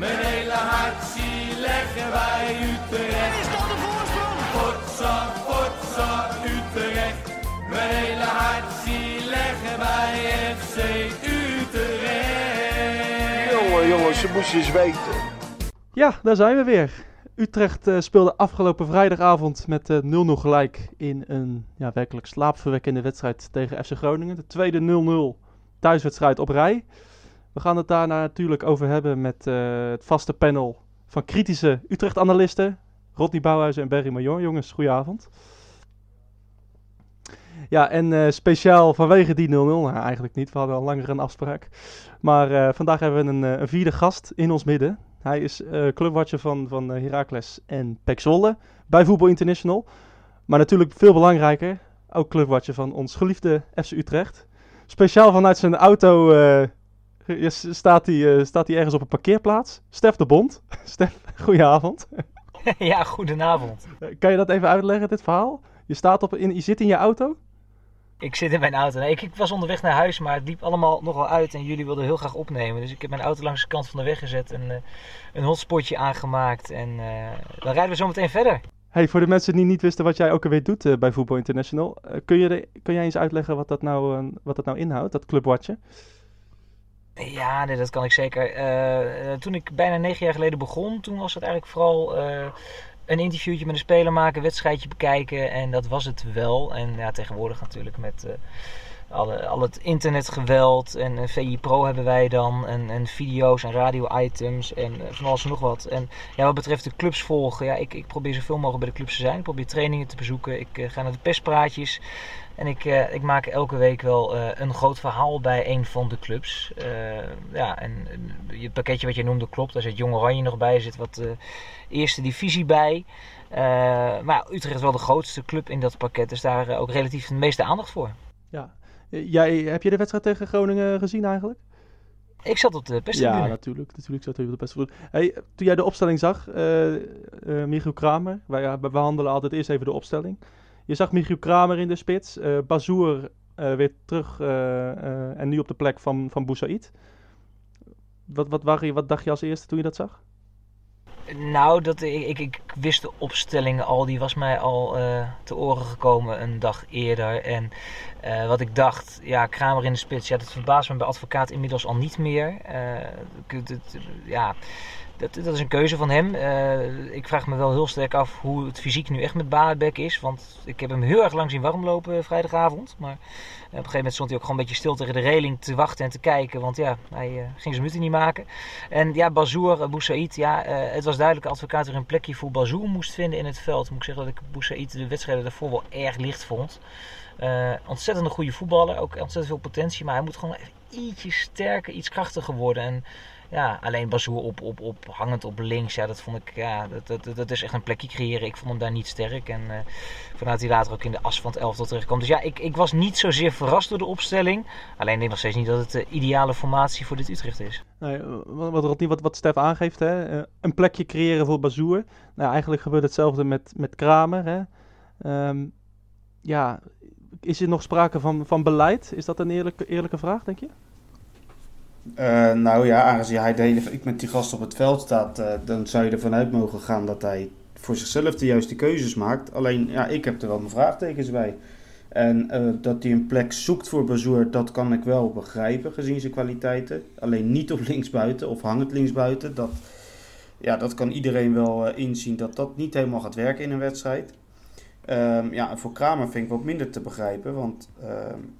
Mijn hele hart zie leggen wij Utrecht. Is dat de voorsprong? Potsa, potsa, Utrecht. Mijn hele hart zie leggen wij FC Utrecht. Jongen, jongens, ze moesten eens weten. Ja, daar zijn we weer. Utrecht eh, speelde afgelopen vrijdagavond met eh, 0-0 gelijk in een ja, werkelijk slaapverwekkende wedstrijd tegen FC Groningen. De tweede 0-0 thuiswedstrijd op rij. We gaan het daar natuurlijk over hebben met eh, het vaste panel van kritische Utrecht-analisten. Rodney Bouwhuizen en Berry Major. Jongens, goedenavond. Ja, en eh, speciaal vanwege die 0-0, nou eigenlijk niet, we hadden al langer een afspraak. Maar eh, vandaag hebben we een, een vierde gast in ons midden. Hij is clubwatcher van, van Heracles en Pek Zwolle bij Voetbal International. Maar natuurlijk veel belangrijker, ook clubwatcher van ons geliefde FC Utrecht. Speciaal vanuit zijn auto staat hij eh, staat hij ergens op een parkeerplaats. Stef de Bond. Stef, goedenavond. ja, goedenavond. Eh, kan je dat even uitleggen, dit verhaal? Je, staat op, in, je zit in je auto? Ik zit in mijn auto. Nee, ik, ik was onderweg naar huis, maar het liep allemaal nogal uit en jullie wilden heel graag opnemen. Dus ik heb mijn auto langs de kant van de weg gezet en eh, een hotspotje aangemaakt. En dan rijden we zo meteen verder. Hey, voor de mensen die niet wisten wat jij ook alweer doet bij Voetbal International. kun, je de, kun jij eens uitleggen wat dat nou, wat dat nou inhoudt, dat clubwatchen? Ja, dat kan ik zeker. Eh, eh, toen ik bijna negen jaar geleden begon, toen was het eigenlijk vooral eh, een interviewtje met een speler maken, wedstrijdje bekijken. En dat was het wel. En ja, tegenwoordig natuurlijk met alle, al het internetgeweld en VI Pro hebben wij dan. En, en video's en radio-items en van alles nog wat. En ja, wat betreft de clubs volgen, ja, ik, ik probeer zoveel mogelijk bij de clubs te zijn. Ik probeer trainingen te bezoeken. Ik ga naar de perspraatjes. En ik, eh, ik maak elke week wel eh, een groot verhaal bij een van de clubs. Eh, ja, en het pakketje wat je noemde klopt. Daar zit Jong Oranje nog bij. Er zit wat eerste divisie bij. Maar Utrecht is wel de grootste club in dat pakket. Dus daar ook relatief de meeste aandacht voor. Ja. Jij, heb je de wedstrijd tegen Groningen gezien eigenlijk? Ik zat op de perstribune. Ja, natuurlijk. Natuurlijk zat hij op de beste. Hey, toen jij de opstelling zag, Michiel Kramer, wij we behandelen altijd eerst even de opstelling. Je zag Michiel Kramer in de spits, eh Bazoer eh, weer terug eh, en nu op de plek van, van Boussaïd. Wat, wat, waren wat dacht je als eerste toen je dat zag? Nou, dat, ik, ik, wist de opstelling al. Die was mij al te oren gekomen een dag eerder. En wat ik dacht, ja, Kramer in de spits. Ja, dat verbaast me bij advocaat inmiddels al niet meer. Ja, dat, dat is een keuze van hem. Eh, ik vraag me wel heel sterk af hoe het fysiek nu echt met Baarbeck is. Want ik heb hem heel erg lang zien warmlopen eh, vrijdagavond. Maar op een gegeven moment stond hij ook gewoon een beetje stil tegen de reling te wachten en te kijken. Want ja, hij eh, ging zijn minuten niet maken. En ja, Bazoer, uh, Boussaïd, ja, eh, het was duidelijk dat advocaat er een plekje voor Bazoer moest vinden in het veld. Moet ik zeggen dat ik Boussaïd de wedstrijden daarvoor wel erg licht vond. Eh ontzettend een goede voetballer, ook ontzettend veel potentie, maar hij moet gewoon ietsje sterker, iets krachtiger worden. En ja, alleen Bazoer op, op, op, hangend op links, ja, dat vond ik, ja, dat, dat, dat is echt een plekje creëren. Ik vond hem daar niet sterk en uh, vanuit hij later ook in de as van het elftal kwam. Dus ja, ik, ik was niet zozeer verrast door de opstelling. Alleen ik denk nog steeds niet dat het de ideale formatie voor dit Utrecht is. Nee, wat, wat, wat, wat Stef aangeeft, hè? Uh, een plekje creëren voor Bazoer. Nou, eigenlijk gebeurt hetzelfde met, met Kramer. Hè? Um, ja, is er nog sprake van, van beleid? Is dat een eerlijke, eerlijke vraag, denk je? Uh, nou ja, aangezien hij de met die gast op het veld staat, uh, dan zou je ervan uit mogen gaan dat hij voor zichzelf de juiste keuzes maakt. Alleen, ja, ik heb er wel mijn vraagtekens bij. En uh, dat hij een plek zoekt voor Bazoer, dat kan ik wel begrijpen gezien zijn kwaliteiten. Alleen niet op linksbuiten of hangend linksbuiten. Dat, ja, dat kan iedereen wel inzien dat dat niet helemaal gaat werken in een wedstrijd. Um, ja, en voor Kramer vind ik wat minder te begrijpen. Want um,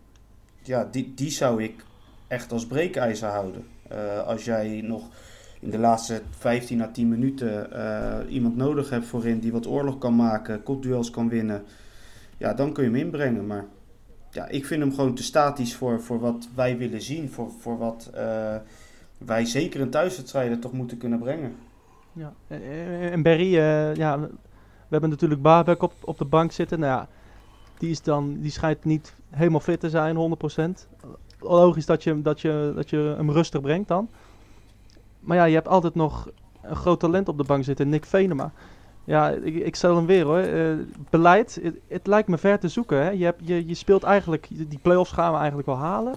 ja, die, die zou ik echt als breekijzer houden. Uh, als jij nog in de laatste 15 à 10 minuten uh, iemand nodig hebt voorin die wat oorlog kan maken, kopduels kan winnen, ja, dan kun je hem inbrengen. Maar ja, ik vind hem gewoon te statisch voor, voor wat wij willen zien, voor, voor wat uh, wij zeker een thuiswedstrijden toch moeten kunnen brengen. Ja, en Berry, ja, hebben natuurlijk Baarbek op, op de bank zitten. Nou ja, die, is dan, die schijnt niet helemaal fit te zijn, 100% logisch dat je, dat, je, dat je hem rustig brengt dan. Maar ja, je hebt altijd nog een groot talent op de bank zitten, Nick Venema. Ja, ik, ik stel hem weer hoor. Uh, beleid, het, lijkt me ver te zoeken. Hè? Je, hebt, je, je speelt eigenlijk, die play-offs gaan we eigenlijk wel halen.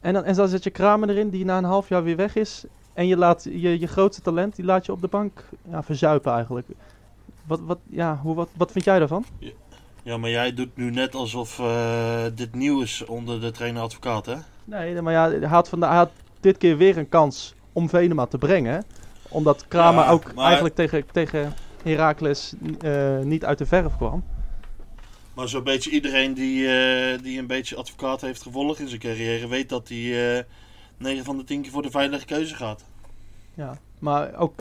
En dan, en zet je Kramer erin, die na een half jaar weer weg is. En je laat je, je grootste talent, die laat je op de bank ja, verzuipen eigenlijk. Wat, wat, ja, hoe, wat, wat vind jij daarvan? Ja, maar jij doet nu net alsof eh, dit nieuw is onder de trainer-advocaat, hè? Nee, maar ja, hij had, vanda- hij had dit keer weer een kans om Venema te brengen. Omdat Kramer Ja, ook maar- eigenlijk tegen, tegen Heracles eh, niet uit de verf kwam. Maar zo'n beetje iedereen die, eh, die een beetje advocaat heeft gevolgd in zijn carrière, weet dat hij eh 9 van de 10 keer voor de veilige keuze gaat. Ja, maar ook,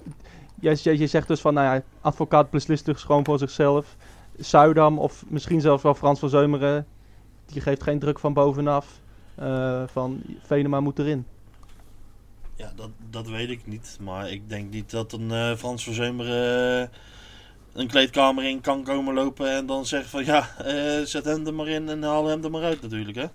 je zegt dus van, nou ja, advocaat beslist dus gewoon voor zichzelf. Zuidam of misschien zelfs wel Frans van Zeumeren, die geeft geen druk van bovenaf. eh, van Venema moet erin. Ja, dat, dat weet ik niet. Maar ik denk niet dat een eh, Frans Verzemeren eh een kleedkamer in kan komen lopen en dan zegt van ja, zet hem er maar in en haal hem er maar uit natuurlijk, hè?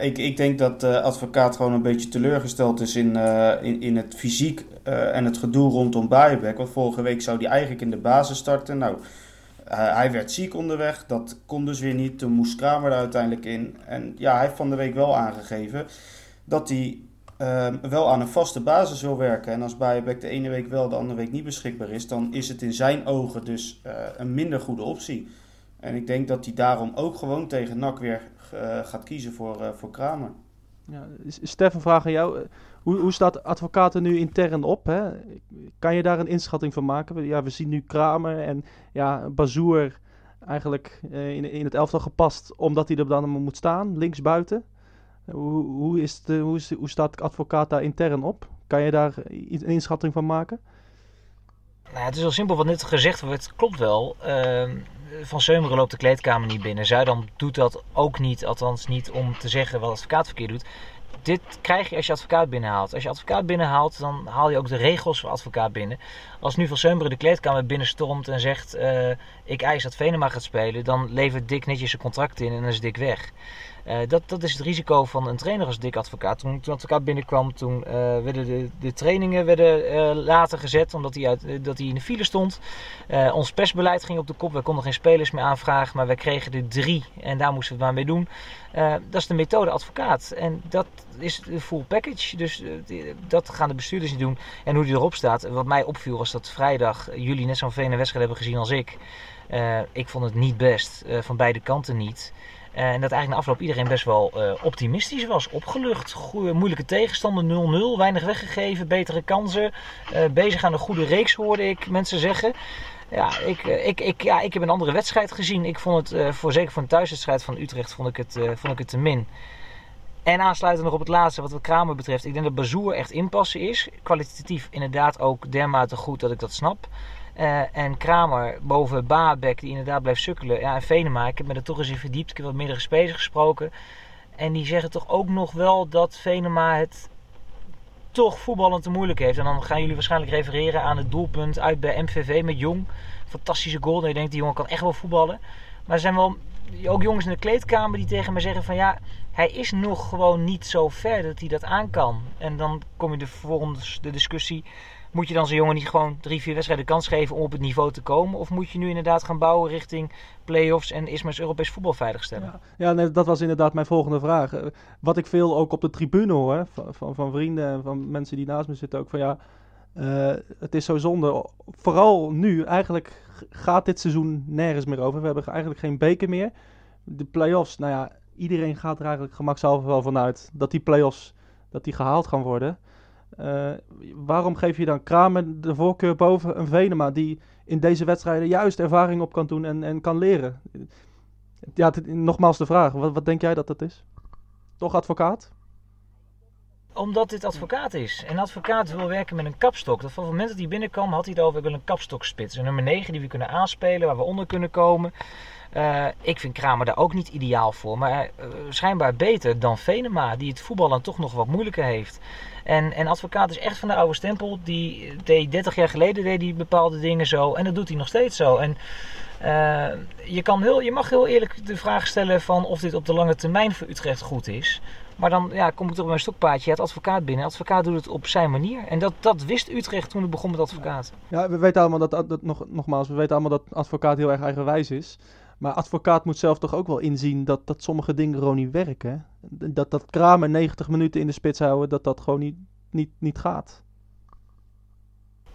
Ik, ik denk dat de advocaat gewoon een beetje teleurgesteld is in, eh, in, in het fysiek eh, en het gedoe rondom Baaienbeek. Want vorige week zou hij eigenlijk in de basis starten. Nou, eh, hij werd ziek onderweg. Dat kon dus weer niet. Toen moest Kramer er uiteindelijk in. En ja, hij heeft van de week wel aangegeven dat hij eh, wel aan een vaste basis wil werken. En als Baaienbeek de ene week wel, de andere week niet beschikbaar is, dan is het in zijn ogen dus een minder goede optie. En ik denk dat hij daarom ook gewoon tegen NAC weer gaat kiezen voor, eh, voor Kramer. Ja, S- Stefan, vraag aan jou. eh, Hoe, hoe staat er nu intern op? Hè? Kan je daar een inschatting van maken? Ja, we zien nu Kramer en ja, Bazoer eigenlijk eh, in, in het elftal gepast omdat hij er dan moet staan, linksbuiten. Hoe, hoe, is de, hoe, is, hoe staat advocaat daar intern op? Kan je daar een inschatting van maken? Nou, het is wel simpel wat net gezegd wordt. Klopt wel. Ehm, van Seumeren loopt de kleedkamer niet binnen. Zuidam doet dat ook niet. Althans niet om te zeggen wat advocaat verkeerd doet. Dit krijg je als je advocaat binnenhaalt. Als je advocaat binnenhaalt, dan haal je ook de regels voor advocaat binnen. Als nu Van Seumeren de kleedkamer binnenstormt en zegt... eh, ik eis dat Venema gaat spelen... dan levert Dick netjes zijn contract in en dan is Dick weg. Eh, dat, dat is het risico van een trainer als Dick Advocaat. Toen, toen advocaat binnenkwam, toen eh, werden de, de trainingen werden, eh, later gezet, omdat hij, uit, dat hij in de file stond. Ons persbeleid ging op de kop. We konden geen spelers meer aanvragen, maar wij kregen er drie en daar moesten we het maar mee doen. Dat is de methode advocaat. En dat is de full package. Dus dat gaan de bestuurders niet doen. En hoe die erop staat. Wat mij opviel was dat vrijdag jullie net zo'n vene wedstrijd hebben gezien als ik. Ik vond het niet best. van beide kanten niet. En dat eigenlijk na afloop iedereen best wel eh, optimistisch was. Opgelucht. Goeie, moeilijke tegenstander 0-0. Weinig weggegeven. Betere kansen. Eh, bezig aan een goede reeks hoorde ik mensen zeggen. Ja ik, eh, ik, ik, ja, ik heb een andere wedstrijd gezien. Ik vond het, voor, zeker voor een thuiswedstrijd van Utrecht, vond ik het, vond ik het te min. En aansluitend nog op het laatste, wat de Kramer betreft. Ik denk dat Bazoer echt inpassen is. Kwalitatief inderdaad ook dermate goed dat ik dat snap. Eh, en Kramer boven Baabek, die inderdaad blijft sukkelen. Ja, en Venema, ik heb me er toch eens in verdiept. Ik heb wat meerdere spelers gesproken. En die zeggen toch ook nog wel dat Venema het toch voetballend te moeilijk heeft. En dan gaan jullie waarschijnlijk refereren aan het doelpunt uit bij MVV met Jong. Fantastische goal. En je denkt, die jongen kan echt wel voetballen. Maar er zijn wel ook jongens in de kleedkamer die tegen me zeggen van ja, hij is nog gewoon niet zo ver dat hij dat aan kan. En dan kom je de, vervolgens de discussie, moet je dan zo'n jongen niet gewoon drie, vier wedstrijden kans geven om op het niveau te komen? Of moet je nu inderdaad gaan bouwen richting play-offs en Isma's Europees voetbal veiligstellen? Ja, ja nee, dat was inderdaad mijn volgende vraag. Eh, Wat ik veel ook op de tribune hoor, van, van, van vrienden en van mensen die naast me zitten ook, van ja, eh, het is zo zonde. Vooral nu, eigenlijk gaat dit seizoen nergens meer over. We hebben eigenlijk geen beker meer. De play-offs, nou ja, iedereen gaat er eigenlijk gemakshalve wel vanuit dat die play-offs dat die gehaald gaan worden. Eh, waarom geef je dan Kramer de voorkeur boven een Venema die in deze wedstrijden juist ervaring op kan doen en, en kan leren? Ja, nogmaals de vraag. Wat, wat denk jij dat dat is? Toch advocaat? Omdat dit advocaat is. En advocaat wil werken met een kapstok. Dat van het moment dat hij binnenkwam had hij het over ik wil een kapstokspits. Een nummer 9 die we kunnen aanspelen, waar we onder kunnen komen. Eh, ik vind Kramer daar ook niet ideaal voor. Maar eh, schijnbaar beter dan Venema, die het voetballen toch nog wat moeilijker heeft. En, en advocaat is echt van de oude stempel. Die deed 30 jaar geleden deed hij bepaalde dingen zo. En dat doet hij nog steeds zo. En eh, je, kan heel, je mag heel eerlijk de vraag stellen van of dit op de lange termijn voor Utrecht goed is. Maar dan ja, kom ik toch op mijn stokpaardje. Je hebt advocaat binnen. Advocaat doet het op zijn manier. En dat, dat wist Utrecht toen het begon met advocaat. Ja, we weten allemaal dat, dat nog, nogmaals, we weten allemaal dat advocaat heel erg eigenwijs is. Maar advocaat moet zelf toch ook wel inzien dat, dat sommige dingen gewoon niet werken. Dat, dat Kramer 90 minuten in de spits houden, dat dat gewoon niet, niet, niet gaat.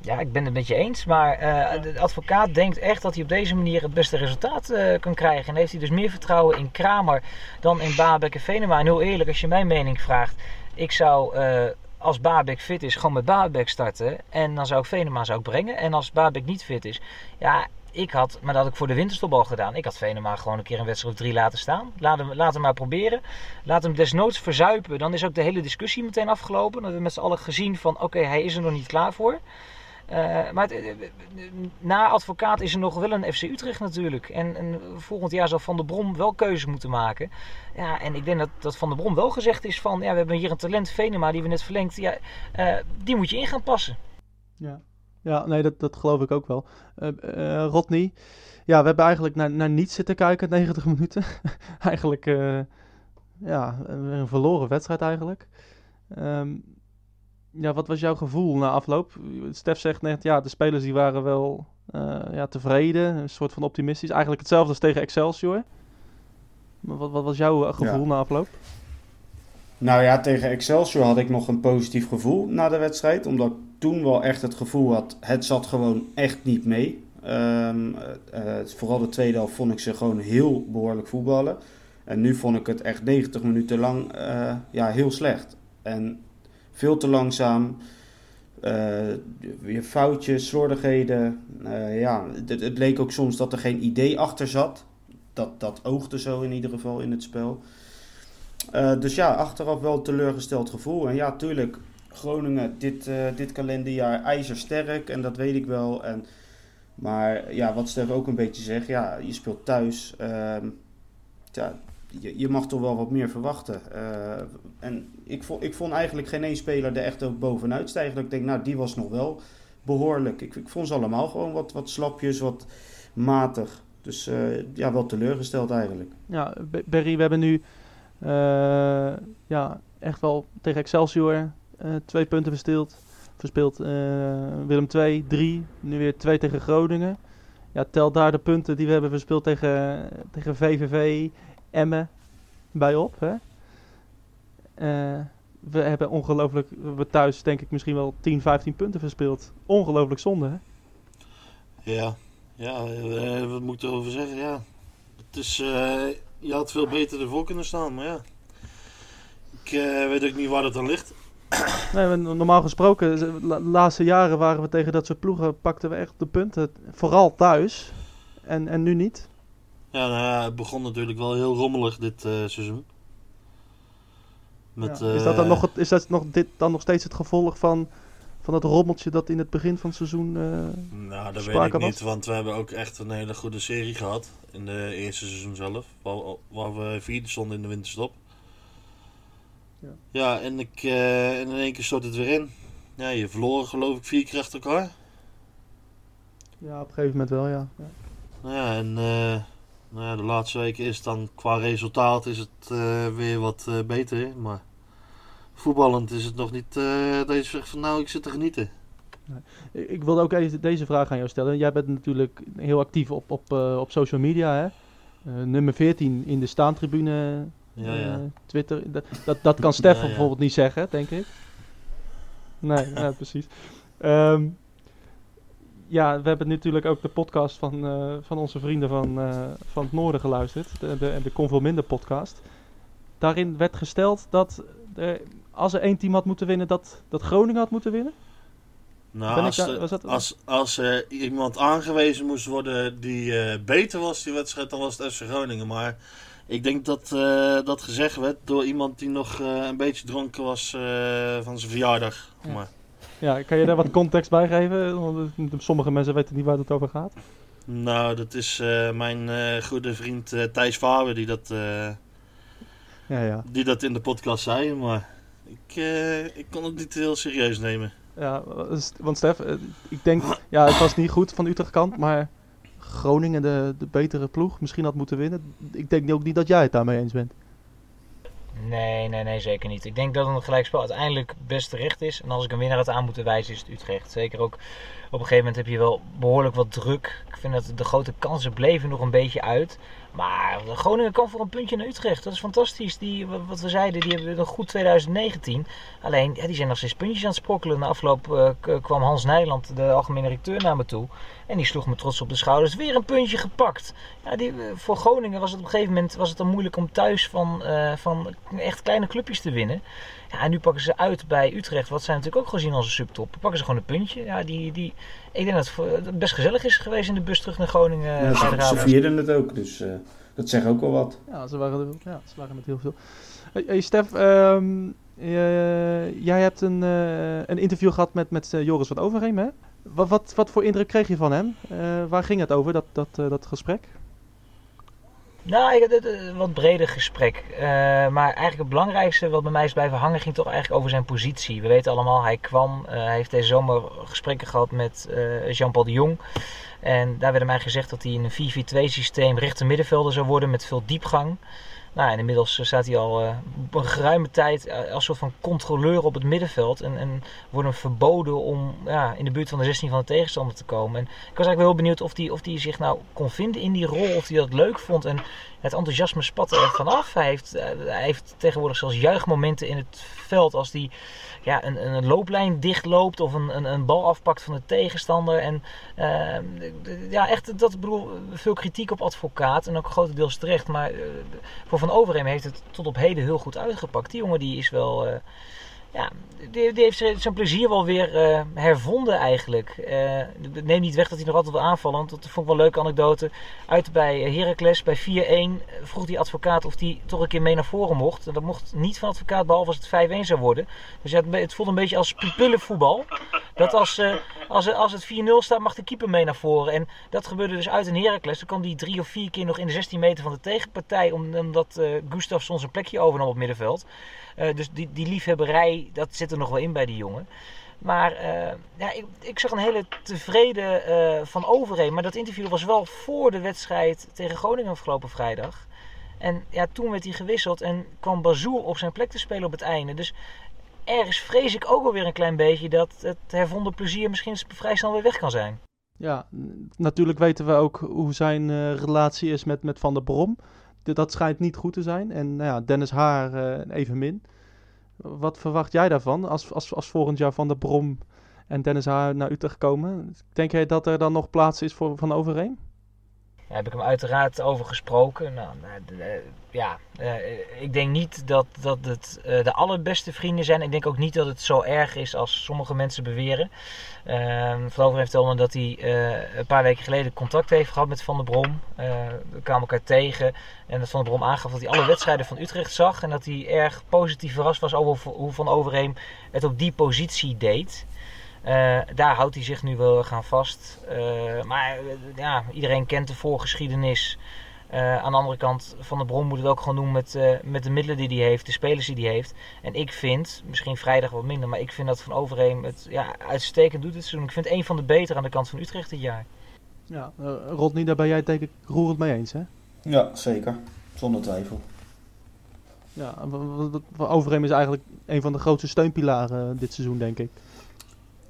Ja, ik ben het met je eens. Maar eh, de advocaat denkt echt dat hij op deze manier het beste resultaat eh, kan krijgen. En heeft hij dus meer vertrouwen in Kramer dan in Babek en Venema. En heel eerlijk, als je mijn mening vraagt. Ik zou, eh, als Babek fit is, gewoon met Babek starten. En dan zou ik Venema zou ik brengen. En als Babek niet fit is, ja, ik had, maar dat had ik voor de winterstop al gedaan. Ik had Venema gewoon een keer een wedstrijd of drie laten staan. Laat hem, laat hem maar proberen. Laat hem desnoods verzuipen. Dan is ook de hele discussie meteen afgelopen. Dan hebben we met z'n allen gezien van oké, hij is er nog niet klaar voor. Uh, maar het, eh, na advocaat is er nog wel een FC Utrecht natuurlijk. En, en, volgend jaar zal Van der Brom wel keuzes moeten maken. Ja, en ik denk dat, dat Van der Brom wel gezegd is van... Ja, we hebben hier een talent, Venema, die we net verlengd. Ja, uh, die moet je in gaan passen. Ja, ja nee, dat, dat geloof ik ook wel. Rodney, ja, we hebben eigenlijk naar, naar niets zitten kijken, 90 minuten. eigenlijk, ja, een verloren wedstrijd eigenlijk. Um, ja, wat was jouw gevoel na afloop? Stef zegt net, ja, de spelers die waren wel uh, ja, tevreden, een soort van optimistisch. Eigenlijk hetzelfde als tegen Excelsior. Maar wat, wat was jouw gevoel ja. na afloop? Nou ja, tegen Excelsior had ik nog een positief gevoel na de wedstrijd. Omdat ik toen wel echt het gevoel had, het zat gewoon echt niet mee. Um, uh, vooral de tweede helft vond ik ze gewoon heel behoorlijk voetballen. En nu vond ik het echt 90 minuten lang uh, ja, heel slecht. En veel te langzaam. Uh, weer foutjes, slordigheden. Uh, ja, het, het, leek ook soms dat er geen idee achter zat. Dat, dat oogde zo in ieder geval in het spel. Uh, dus ja, achteraf wel een teleurgesteld gevoel. En ja, tuurlijk, Groningen dit, dit kalenderjaar ijzersterk. En dat weet ik wel. En, maar ja, wat Stef ook een beetje zegt. Ja, je speelt thuis. Ehm, ja, je, je, mag toch wel wat meer verwachten. Uh, en ik vond, ik vond eigenlijk geen één speler er echt bovenuit stijgen. Dat ik denk, nou, die was nog wel behoorlijk. Ik, ik vond ze allemaal gewoon wat, wat slapjes, wat matig. Dus uh, ja, wel teleurgesteld eigenlijk. Ja, Berry, we hebben nu uh, ja, echt wel tegen Excelsior twee punten verspeeld. Verspeeld Willem 2, 3, nu weer 2 tegen Groningen. Ja, tel daar de punten die we hebben verspeeld tegen, tegen VVV, Emmen bij op. Hè? Uh, we hebben ongelooflijk, we thuis denk ik misschien wel 10, 15 punten verspeeld. Ongelooflijk zonde, hè? Ja, ja, uh, wat moeten we over zeggen? Ja, het is, uh, je had veel beter ervoor kunnen staan, maar ja. Ik weet ook niet waar dat aan ligt. Nee, normaal gesproken, de laatste jaren waren we tegen dat soort ploegen, pakten we echt de punten. Vooral thuis. En, en nu niet. Ja, nou ja, het begon natuurlijk wel heel rommelig dit uh, seizoen. Met, ja. Is dat dan nog, het, is dat nog, dit dan nog steeds het gevolg van, van dat rommeltje dat in het begin van het seizoen uh, Nou, dat weet ik was? niet, want we hebben ook echt een hele goede serie gehad in de eerste seizoen zelf. Waar, waar we vierde stonden in de winterstop. Ja, ja en, ik, uh, en in één keer stort het weer in. Ja, je verloren geloof ik vier keer achter elkaar. Ja, op een gegeven moment wel, ja. ja. Nou ja, en... Uh, nou ja, de laatste weken is dan qua resultaat is het uh, weer wat uh, beter. Maar voetballend is het nog niet uh, dat je zegt van nou ik zit te genieten. Nee. Ik wilde ook even deze vraag aan jou stellen. Jij bent natuurlijk heel actief op, op, op social media. Hè? nummer 14 in de staantribune ja, ja. Twitter. Dat, dat, dat kan Stef ja, bijvoorbeeld niet zeggen, denk ik. Nee, precies. Um, ja, we hebben natuurlijk ook de podcast van, uh, van onze vrienden van, uh, van het Noorden geluisterd. De, de, de Convol Minder podcast. Daarin werd gesteld dat er, als er één team had moeten winnen, dat, dat Groningen had moeten winnen. Nou, als, daar, was dat... als, als uh, iemand aangewezen moest worden die beter was, die wedstrijd, dan was het FC Groningen. Maar ik denk dat dat gezegd werd door iemand die nog een beetje dronken was van zijn verjaardag. Ja. Maar. Ja, kan je daar wat context bij geven? Want sommige mensen weten niet waar het over gaat. Nou, dat is uh, mijn uh, goede vriend uh, Thijs Faber die dat, ja, ja. die dat in de podcast zei. Maar ik, ik kon het niet heel serieus nemen. Ja, want Stef, ik denk, ja, het was niet goed van Utrecht kant, maar Groningen de, de betere ploeg misschien had moeten winnen. Ik denk ook niet dat jij het daarmee eens bent. Nee, nee, nee, zeker niet. Ik denk dat een gelijkspel uiteindelijk best terecht is. En als ik een winnaar had aan moeten wijzen, is het Utrecht. Zeker ook op een gegeven moment heb je wel behoorlijk wat druk. Ik vind dat de grote kansen bleven nog een beetje uit. Maar Groningen kan voor een puntje naar Utrecht. Dat is fantastisch. Die, wat we zeiden, die hebben een goed 2019. Alleen, ja, die zijn nog steeds puntjes aan het sprokkelen. Na afloop uh, kwam Hans Nijland, de algemene directeur, naar me toe. En die sloeg me trots op de schouders. Weer een puntje gepakt. Ja, die, voor Groningen was het op een gegeven moment was het dan moeilijk om thuis van, uh, van echt kleine clubjes te winnen. Ja, en nu pakken ze uit bij Utrecht, wat zij natuurlijk ook gezien als een subtop. Pakken ze gewoon een puntje. Ja, die, die, ik denk dat het best gezellig is geweest in de bus terug naar Groningen. Ja, ze, ze vierden het ook, dus uh, dat zegt ook wel wat. Ja, ze waren, er, ja, ze waren met heel veel. Hey, hey Stef, um, uh, jij hebt een, uh, een interview gehad met, met Joris van Overheem, hè? Wat, wat, wat voor indruk kreeg je van hem? waar ging het over, dat, dat, dat gesprek? Nou, ik had een wat breder gesprek. Uh, maar eigenlijk het belangrijkste wat bij mij is blijven hangen ging toch eigenlijk over zijn positie. We weten allemaal, hij kwam, uh, hij heeft deze zomer gesprekken gehad met Jean-Paul de Jong. En daar werd mij gezegd dat hij in een 4-4-2 systeem rechter middenvelder zou worden met veel diepgang. Nou, inmiddels staat hij al op een geruime tijd als soort van controleur op het middenveld. En, en wordt hem verboden om ja, in de buurt van de 16 van de tegenstander te komen. En ik was eigenlijk wel heel benieuwd of hij of die zich nou kon vinden in die rol. Of hij dat leuk vond. En het enthousiasme spatte er vanaf. Hij heeft, uh, hij heeft tegenwoordig zelfs juichmomenten in het veld als hij ja, een, een looplijn dichtloopt of een, een, bal afpakt van de tegenstander. En uh, ja, echt, dat bedoel, veel kritiek op advocaat en ook grotendeels terecht. Maar voor Van Overheem heeft het tot op heden heel goed uitgepakt. Die jongen die is wel uh, ja, die, heeft zijn plezier wel weer uh, hervonden eigenlijk. Uh, neem niet weg dat hij nog altijd wil aanvallen. Want dat vond ik wel een leuke anekdote. Uit bij Heracles, bij 4-1, vroeg die advocaat of hij toch een keer mee naar voren mocht. Dat mocht niet van advocaat, behalve als het 5-1 zou worden. Dus het, het voelde een beetje als pupillenvoetbal. Dat als, als, als het 4-0 staat, mag de keeper mee naar voren. En dat gebeurde dus uit in Heracles. Dan kwam die drie of vier keer nog in de 16 meter van de tegenpartij. Omdat Gustafsson zijn plekje overnam op middenveld. Uh, dus die, die liefhebberij, dat zit er nog wel in bij die jongen. Maar uh, ja, ik, ik, zag een hele tevreden uh, van Overheem. Maar dat interview was wel voor de wedstrijd tegen Groningen afgelopen vrijdag. En ja, toen werd hij gewisseld en kwam Bazoer op zijn plek te spelen op het einde. Dus ergens vrees ik ook wel weer een klein beetje dat het hervonden plezier misschien vrij snel weer weg kan zijn. Ja, natuurlijk weten we ook hoe zijn relatie is met, met Van der Brom. Dat schijnt niet goed te zijn. En nou ja, Dennis Haar uh, evenmin. Wat verwacht jij daarvan als, als, als volgend jaar Van der Brom en Dennis Haar naar Utrecht komen? Denk jij dat er dan nog plaats is voor Van Overeem? Daar heb ik hem uiteraard over gesproken. Nou, ja, uh, ik denk niet dat, dat het uh, de allerbeste vrienden zijn. Ik denk ook niet dat het zo erg is als sommige mensen beweren. Uh, Van Over heeft vertelde dat hij uh, een paar weken geleden contact heeft gehad met Van der Brom. we kwamen elkaar tegen en dat Van der Brom aangaf dat hij alle wedstrijden van Utrecht zag. En dat hij erg positief verrast was over hoe Van Overheem het op die positie deed. Uh, daar houdt hij zich nu wel gaan vast. Uh, maar uh, ja, iedereen kent de voorgeschiedenis. aan de andere kant, Van de Bron moet het ook gewoon doen met, met de middelen die hij heeft, de spelers die hij heeft. En ik vind, misschien vrijdag wat minder, maar ik vind dat Van Overheem het ja, uitstekend doet dit seizoen. Ik vind het een van de betere aan de kant van Utrecht dit jaar. Ja, Rodney, daar ben jij denk ik roerend mee eens, hè? Ja, zeker. Zonder twijfel. Ja, Overheem is eigenlijk een van de grootste steunpilaren dit seizoen, denk ik.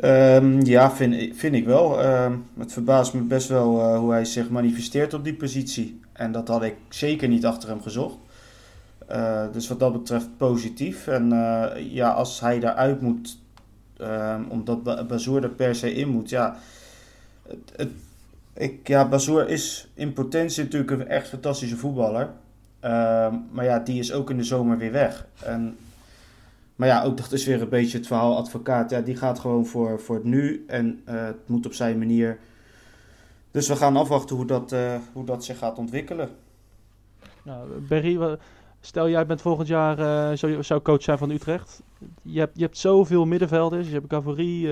Um, ja, vind, vind ik wel. Um, het verbaast me best wel uh, hoe hij zich manifesteert op die positie. En dat had ik zeker niet achter hem gezocht. Uh, dus wat dat betreft positief. En uh, ja, als hij daaruit moet, um, omdat Bazoer er per se in moet, ja. Het, het, ik, ja, Bazoer is in potentie natuurlijk een echt fantastische voetballer. maar ja, die is ook in de zomer weer weg. En maar ja, ook dat is weer een beetje het verhaal advocaat. Ja, die gaat gewoon voor, voor het nu en uh, het moet op zijn manier. Dus we gaan afwachten hoe dat, uh, hoe dat zich gaat ontwikkelen. Nou, Berry, stel jij bent volgend jaar uh, zou, zou coach zijn van Utrecht. Je hebt, je hebt zoveel middenvelders. Je hebt Gavorie,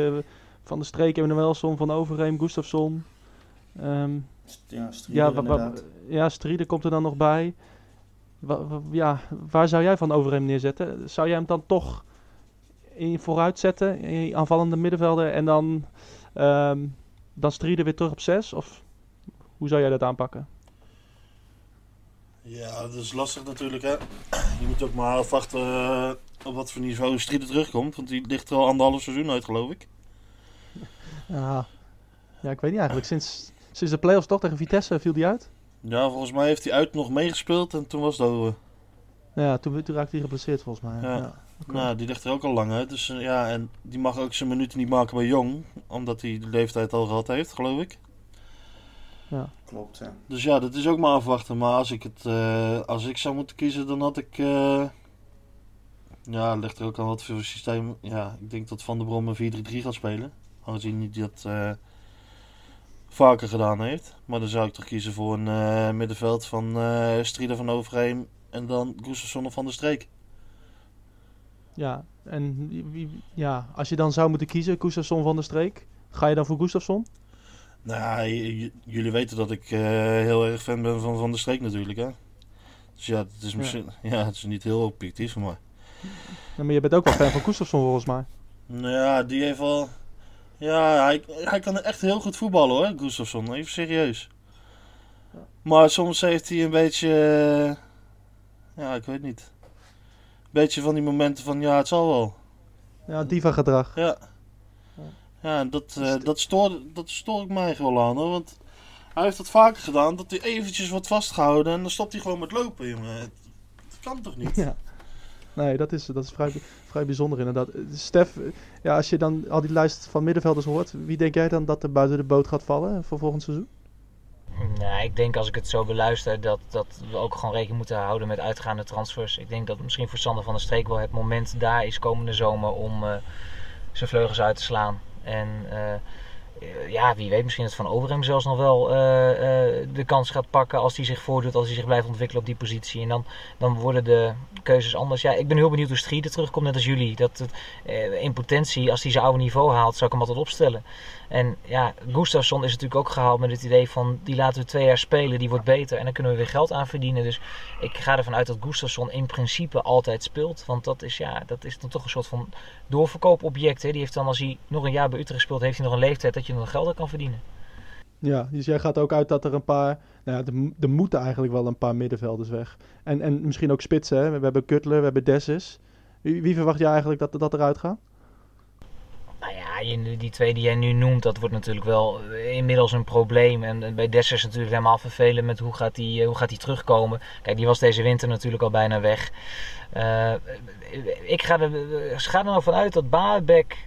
Van de Streek, Emmanuelson, Van Overheem, Gustafsson. Um, ja, Strieder ja, ja, Strieder komt er dan nog bij ja, waar zou jij van over hem neerzetten? Zou jij hem dan toch in vooruit zetten, in aanvallende middenvelden en dan, um, dan Strieden weer terug op 6? Of hoe zou jij dat aanpakken? Ja, dat is lastig natuurlijk. Hè? Je moet ook maar afwachten uh, op wat voor niveau Strieden terugkomt. Want die ligt er al anderhalf seizoen uit, geloof ik. Ja, ja ik weet niet eigenlijk. Sinds, sinds de play-offs toch tegen Vitesse viel die uit? Ja, volgens mij heeft hij uit nog meegespeeld en toen was het over. Ja, toen, toen raakte hij geblesseerd volgens mij. Ja. Ja. Nou, die ligt er ook al lang uit. Dus eh, ja, en die mag ook zijn minuten niet maken bij Jong. Omdat hij de leeftijd al gehad heeft, geloof ik. Klopt, ja. Dus ja, dat is ook maar afwachten. Maar als ik, het, eh, als ik zou moeten kiezen, dan had ik... eh, ja, ligt er ook aan wat voor systeem... Ja, ik denk dat Van der Brom een 4-3-3 gaat spelen. Aangezien hij dat eh, vaker gedaan heeft. Maar dan zou ik toch kiezen voor een eh, middenveld van eh Strieder van Overheem... En dan Gustafsson of Van der Streek. Ja, en ja, als je dan zou moeten kiezen, Gustafsson van der Streek, ga je dan voor Gustafsson? Nou jullie weten dat ik eh, heel erg fan ben van Van der Streek natuurlijk, hè. Dus ja, het is misschien... Ja, het is niet heel objectief, maar... Ja, maar je bent ook wel fan van Gustafsson volgens mij. Nou ja, die heeft wel... Ja, hij, hij kan echt heel goed voetballen hoor, Gustafsson. Even serieus. Maar soms heeft hij een beetje... eh, Ja, ik weet niet. Een beetje van die momenten van, ja, het zal wel. Ja, diva gedrag. Ja. Ja, dat, eh dat, stoor, dat stoor ik mij wel aan hoor. Want hij heeft dat vaker gedaan, dat hij eventjes wordt vastgehouden en dan stopt hij gewoon met lopen, jongen. Het kan toch niet? Ja. Nee, dat is, dat is vrij, vrij bijzonder inderdaad. Eh, Stef, eh, ja, als je dan al die lijst van middenvelders hoort, wie denk jij dan dat er buiten de boot gaat vallen voor volgend seizoen? Nou, ik denk als ik het zo beluister dat, dat we ook gewoon rekening moeten houden met uitgaande transfers. Ik denk dat misschien voor Sander van der Streek wel het moment daar is komende zomer om eh, zijn vleugels uit te slaan. En ja, wie weet misschien dat Van Overhem zelfs nog wel eh, eh, de kans gaat pakken als hij zich voordoet, als hij zich blijft ontwikkelen op die positie. En dan, dan worden de keuzes anders. Ja, ik ben heel benieuwd hoe Strieder terugkomt, net als jullie. Dat eh, in potentie, als hij zijn oude niveau haalt, zou ik hem altijd opstellen. En ja, Gustafsson is natuurlijk ook gehaald met het idee van die laten we twee jaar spelen, die wordt beter en dan kunnen we weer geld aan verdienen. Dus ik ga ervan uit dat Gustafsson in principe altijd speelt. Want dat is, ja, dat is dan toch een soort van doorverkoopobject. Hè. Die heeft dan als hij nog een jaar bij Utrecht speelt, heeft hij nog een leeftijd dat je nog geld aan kan verdienen. Ja, dus jij gaat ook uit dat er een paar, nou ja, er, mo- moeten eigenlijk wel een paar middenvelders weg. En, en misschien ook spitsen, hè? we hebben Kutler, we hebben Dessus. Wie, wie verwacht jij eigenlijk dat, dat eruit gaat? Nou ja, die twee die jij nu noemt, dat wordt natuurlijk wel eh, inmiddels een probleem. En bij Dessers is natuurlijk helemaal vervelend met hoe gaat die, eh, hoe gaat die terugkomen. Kijk, die was deze winter natuurlijk al bijna weg. Eh, ik ga er, ga er nou vanuit dat Baabek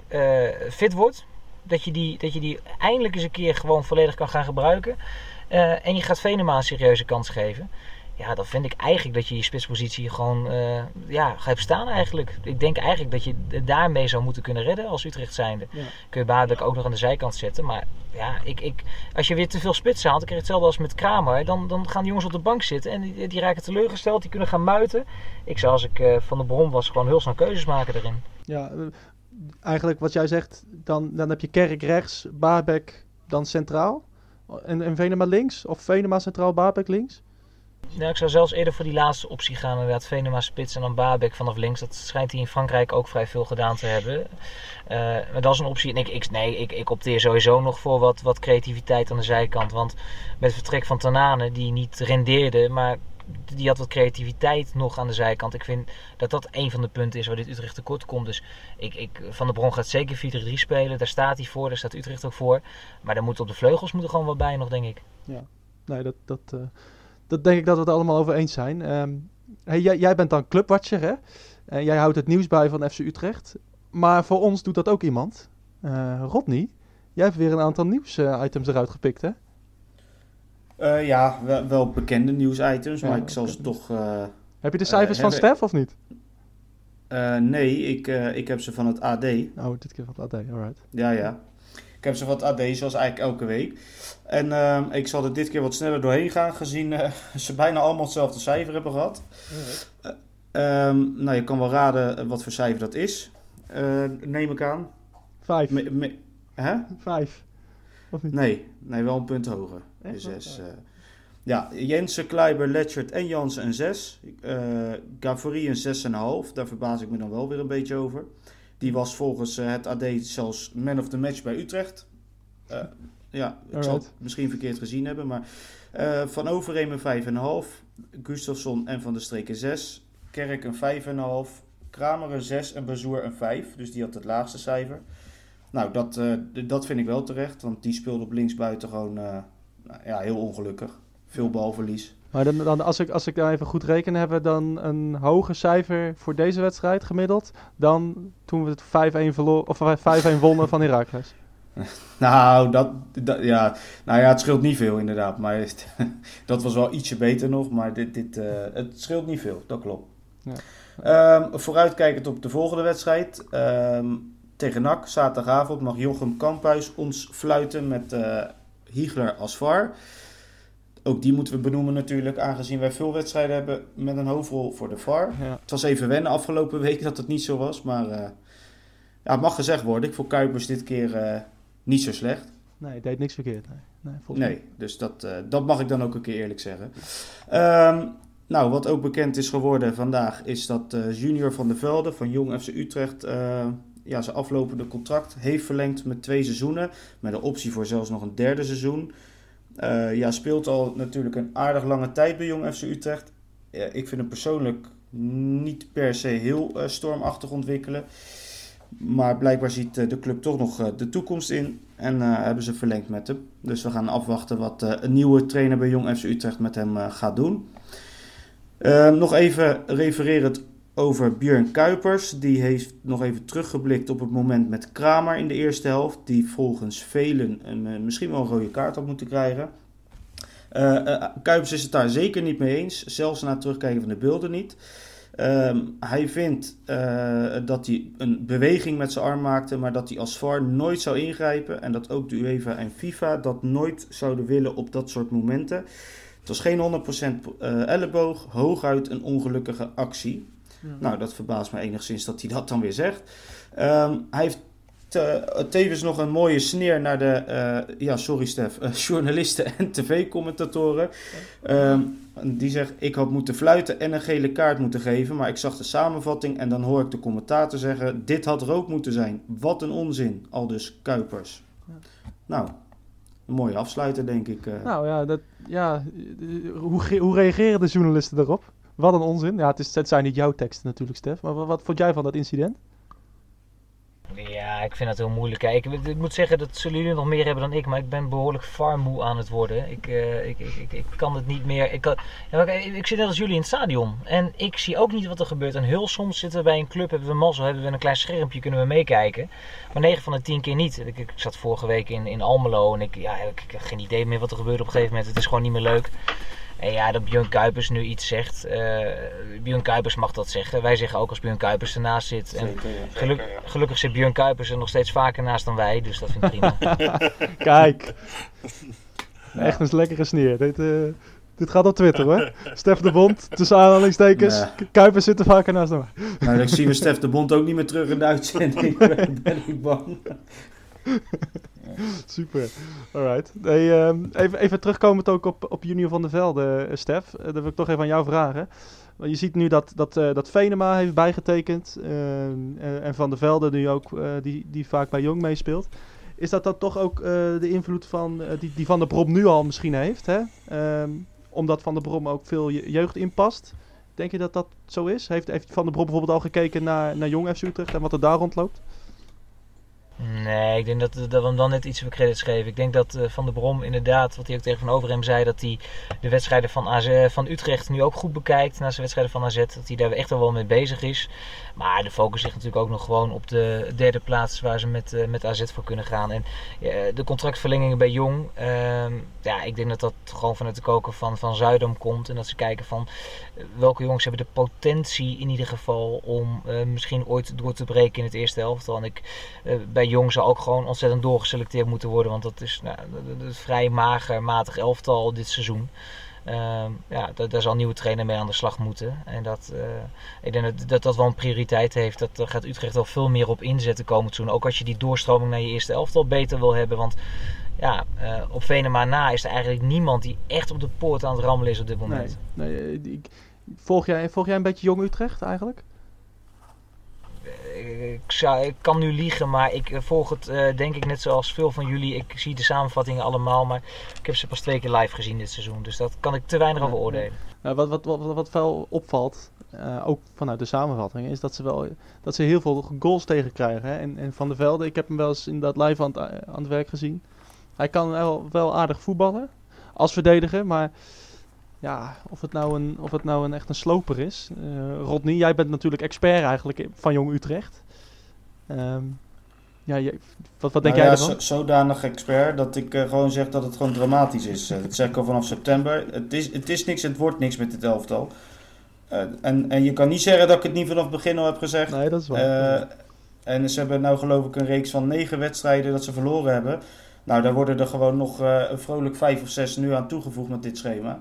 fit wordt. Dat je, die, dat je die eindelijk eens een keer gewoon volledig kan gaan gebruiken. En je gaat Venema een serieuze kans geven. Ja, dan vind ik eigenlijk dat je je spitspositie gewoon eh, ja, gaat staan eigenlijk. Ik denk eigenlijk dat je het daarmee zou moeten kunnen redden als Utrecht zijnde. Ja. Kun je Baardelijk ook nog aan de zijkant zetten. Maar ja, ik, ik, als je weer te veel spits haalt, dan krijg je hetzelfde als met Kramer. Dan, dan gaan die jongens op de bank zitten en die, die raken teleurgesteld. Die kunnen gaan muiten. Ik zou als ik eh, van de bron was gewoon heel snel keuzes maken erin. Ja, eh, eigenlijk wat jij zegt, dan, dan heb je Kerk rechts, Baarbek dan centraal. En, en Venema links? Of Venema centraal, Baarbek links? Nou, ik zou zelfs eerder voor die laatste optie gaan. Inderdaad, Venema spits en dan Babek vanaf links. Dat schijnt hij in Frankrijk ook vrij veel gedaan te hebben. Eh, maar dat is een optie. Ik, nee, ik, ik opteer sowieso nog voor wat, wat creativiteit aan de zijkant. Want met het vertrek van Tanane, die niet rendeerde, maar die had wat creativiteit nog aan de zijkant. Ik vind dat dat een van de punten is waar dit Utrecht tekort komt. Dus ik, ik, Van der Bron gaat zeker 4-3 spelen. Daar staat hij voor, daar staat Utrecht ook voor. Maar daar moet op de vleugels moet er gewoon wat bij nog, denk ik. Nee, dat, dat, eh, dat denk ik dat we het allemaal over eens zijn. Ehm, hey, jij, jij bent dan clubwatcher, hè? En jij houdt het nieuws bij van FC Utrecht. Maar voor ons doet dat ook iemand. Eh Rodney, jij hebt weer een aantal nieuwsitems eruit gepikt, hè? Eh, ja, wel, wel bekende nieuwsitems, Ja, maar ik zal ze toch... eh, Heb je de cijfers van Stef of niet? nee, ik, ik heb ze van het AD. Oh, dit keer van het AD, alright. Ja, ja. Ik heb ze het AD, zoals eigenlijk elke week. En ehm, ik zal er dit keer wat sneller doorheen gaan, gezien eh, ze bijna allemaal hetzelfde cijfer hebben gehad. Eh, ehm, nou, je kan wel raden eh, wat voor cijfer dat is, neem ik aan. Vijf. Me- me- hè? Vijf. Of niet? Nee, nee, wel een punt hoger. Echt? De zes. ja, Jensen, Kleiber, Letchert en Jansen een 6. Uh, Gavory een 6,5. Daar verbaas ik me dan wel weer een beetje over. Die was volgens eh, het AD zelfs man of the match bij Utrecht. Eh, ja, ik zal het Alright. misschien verkeerd gezien hebben. Maar eh, Van Overheem een 5,5. Gustafsson en Van der Streek een 6. Kerk een 5,5. Kramer een 6 en Bazoer een 5. Dus die had het laagste cijfer. Nou, dat, dat vind ik wel terecht. Want die speelde op linksbuiten gewoon nou, ja, heel ongelukkig. veel balverlies. Maar dan, dan, als, ik, als ik dan even goed reken, hebben we dan een hoger cijfer voor deze wedstrijd gemiddeld dan toen we het 5-1 verloor- of 5-1 wonnen van Heracles. Nou, dat, dat, ja. nou ja, het scheelt niet veel inderdaad. Maar het- dat was wel ietsje beter nog. Maar dit, dit, eh, het scheelt niet veel, dat klopt. Ja. Ehm, vooruitkijkend op de volgende wedstrijd. ehm, tegen NAC, zaterdagavond, mag Jochem Kamphuis ons fluiten met eh Hiegler als VAR. Ook die moeten we benoemen natuurlijk, aangezien wij veel wedstrijden hebben met een hoofdrol voor de VAR. Ja. Het was even wennen afgelopen week dat het niet zo was. Maar eh, ja, het mag gezegd worden. Ik vond Kuipers dit keer eh, niet zo slecht. Nee, hij deed niks verkeerd. Nee, nee, dus dat, eh, dat mag ik dan ook een keer eerlijk zeggen. Ehm, nou, wat ook bekend is geworden vandaag is dat Junior van der Velde van Jong FC Utrecht ja, zijn aflopende contract heeft verlengd met twee seizoenen. Met een optie voor zelfs nog een derde seizoen. Eh, ja, speelt al natuurlijk een aardig lange tijd bij Jong FC Utrecht. Ik vind hem persoonlijk niet per se heel eh, stormachtig ontwikkelen. Maar blijkbaar ziet eh, de club toch nog de toekomst in. En hebben ze verlengd met hem. Dus we gaan afwachten wat een nieuwe trainer bij Jong FC Utrecht met hem gaat doen. Eh, nog even refererend over Björn Kuipers. Die heeft nog even teruggeblikt op het moment met Kramer in de eerste helft. Die volgens velen een, eh, misschien wel een rode kaart had moeten krijgen. Eh, eh, Kuipers is het daar zeker niet mee eens. Zelfs na het terugkijken van de beelden niet. Ehm, hij vindt dat hij een beweging met zijn arm maakte, maar dat hij als VAR nooit zou ingrijpen. En dat ook de UEFA en FIFA dat nooit zouden willen op dat soort momenten. Het was geen 100% eh, elleboog, hooguit een ongelukkige actie. Nou, dat verbaast me enigszins dat hij dat dan weer zegt. Ehm, hij heeft te- tevens nog een mooie sneer naar de, eh, ja, sorry Stef, eh, journalisten en tv-commentatoren. Ehm, die zegt, ik had moeten fluiten en een gele kaart moeten geven, maar ik zag de samenvatting en dan hoor ik de commentator zeggen, dit had rood moeten zijn. Wat een onzin, al dus Kuipers. Nou, een mooie afsluiter denk ik. eh. Nou ja, dat, ja eh, hoe, hoe reageren de journalisten daarop? Wat een onzin. Ja, het, is, het zijn niet jouw teksten natuurlijk, Stef. Maar wat, wat vond jij van dat incident? Ja, ik vind dat heel moeilijk. Ik, ik moet zeggen, dat zullen jullie nog meer hebben dan ik, maar ik ben behoorlijk farmoe aan het worden. Ik, eh, ik, ik, ik, kan het niet meer. Ik, kan, ja, ik zit net als jullie in het stadion en ik zie ook niet wat er gebeurt. En heel soms zitten we bij een club, hebben we mazzel, hebben we een klein schermpje, kunnen we meekijken. Maar 9 van de 10 keer niet. Ik, zat vorige week in, in Almelo en ik, ja, ik, heb geen idee meer wat er gebeurt op een gegeven moment. Het is gewoon niet meer leuk. En ja, dat Björn Kuipers nu iets zegt. eh Björn Kuipers mag dat zeggen. Wij zeggen ook als Björn Kuipers ernaast zit. En Zeker, ja. geluk- gelukkig zit Björn Kuipers er nog steeds vaker naast dan wij. Dus dat vind ik prima. Kijk. Echt een lekkere sneer. Dit, eh, dit gaat op Twitter hoor. Stef de Bond, tussen aanhalingstekens. Nee. Kuipers zit er vaker naast dan wij. Nou, dan zien we Stef de Bond ook niet meer terug in de uitzending, ben ik bang. Super. Alright. Ehm, even, even terugkomend ook op, op Junior van der Velde, eh, Stef. Eh, dat wil ik toch even aan jou vragen. Want je ziet nu dat, dat, eh, dat Venema heeft bijgetekend. ehm, eh, en Van der Velde nu ook, die, die vaak bij Jong meespeelt. Is dat dan toch ook de invloed van, die, die Van der Brom nu al misschien heeft? Hè? Ehm, omdat Van der Brom ook veel je- jeugd inpast. Denk je dat dat zo is? Heeft, heeft Van der Brom bijvoorbeeld al gekeken naar, naar Jong FC Utrecht en wat er daar rondloopt? Nee, ik denk dat, dat we hem dan net iets voor credits geven. Ik denk dat eh, Van der Brom inderdaad, wat hij ook tegen Van zei, dat hij de wedstrijden van, AZ, van Utrecht nu ook goed bekijkt. Naast de wedstrijden van AZ, dat hij daar echt wel mee bezig is. Maar de focus ligt natuurlijk ook nog gewoon op de derde plaats waar ze met, eh, met AZ voor kunnen gaan. En eh, de contractverlengingen bij Jong, ehm, ja, ik denk dat dat gewoon vanuit de koker van, van Zuidam komt. En dat ze kijken van eh, welke jongens hebben de potentie in ieder geval om eh, misschien ooit door te breken in het eerste elftal. En ik, eh, bij Jong zou ook gewoon ontzettend doorgeselecteerd moeten worden. Want dat is nou, vrij mager, matig elftal dit seizoen. Ehm, ja, da- daar zal nieuwe trainer mee aan de slag moeten. En dat, eh, ik denk dat, dat wel een prioriteit heeft. Dat gaat Utrecht wel veel meer op inzetten komend seizoen. Ook als je die doorstroming naar je eerste elftal beter wil hebben. Want ja, eh, op Venema na is er eigenlijk niemand die echt op de poort aan het rammelen is op dit moment. Nee. nee die- volg, jij, volg jij een beetje Jong Utrecht eigenlijk? Ik, zou, ik kan nu liegen, maar ik eh, volg het eh, denk ik net zoals veel van jullie. Ik zie de samenvattingen allemaal, maar ik heb ze pas twee keer live gezien dit seizoen. Dus dat kan ik te weinig over oordelen. Wat, wat, wat, wat, veel opvalt, eh, ook vanuit de samenvatting, is dat ze wel dat ze heel veel goals tegenkrijgen. Hè? En, en Van der Velde, ik heb hem wel eens inderdaad live aan het, aan het werk gezien. Hij kan wel, wel aardig voetballen als verdediger, maar ja, of het nou, een, of het nou een, echt een sloper is. Eh, Rodney, jij bent natuurlijk expert eigenlijk van Jong Utrecht. Ehm, ja, je, wat, wat denk Nou jij ja, ervan? zo- zodanig expert dat ik eh, gewoon zeg dat het gewoon dramatisch is. Eh, dat zeg ik al vanaf september. Het is, het is niks, het wordt niks met dit elftal. En, en je kan niet zeggen dat ik het niet vanaf het begin al heb gezegd. Nee, dat is waar. En ze hebben nou geloof ik een reeks van negen wedstrijden dat ze verloren hebben. Nou, daar worden er gewoon nog een vrolijk vijf of zes nu aan toegevoegd met dit schema.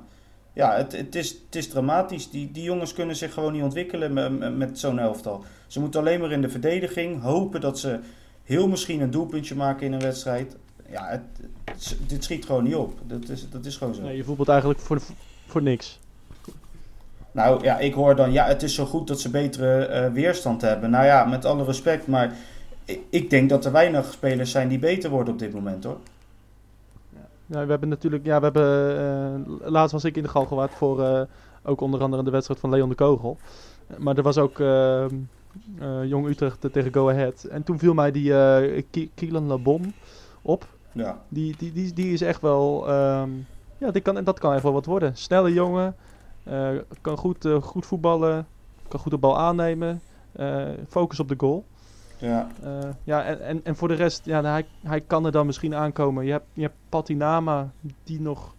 Ja, het, het, is, het is dramatisch. Die, die jongens kunnen zich gewoon niet ontwikkelen met, met- zo'n elftal. Ze moeten alleen maar in de verdediging hopen dat ze heel misschien een doelpuntje maken in een wedstrijd. Ja, het, het- dit schiet gewoon niet op. Dat is, dat is gewoon zo. nee, je voetbalt eigenlijk voor, voor niks. Nou ja, ik hoor dan, ja, het is zo goed dat ze betere eh, weerstand hebben. Nou ja, met alle respect, maar ik, ik denk dat er weinig spelers zijn die beter worden op dit moment hoor. Ja, we hebben natuurlijk, ja, we hebben, eh, laatst was ik in de Galgenwaard voor eh, ook onder andere de wedstrijd van Leon de Kogel. Maar er was ook eh, Jong Utrecht tegen Go Ahead. En toen viel mij die Ki- Kielan Labon op. Ja, Die, die, die, die is echt wel, ehm, ja, die kan, dat kan echt wel wat worden. Snelle jongen, kan goed, goed voetballen, kan goed de bal aannemen, focus op de goal. Ja, Eh, ja, en, en, en voor de rest, ja, hij, hij kan er dan misschien aankomen. Je hebt, je hebt Patinama, die nog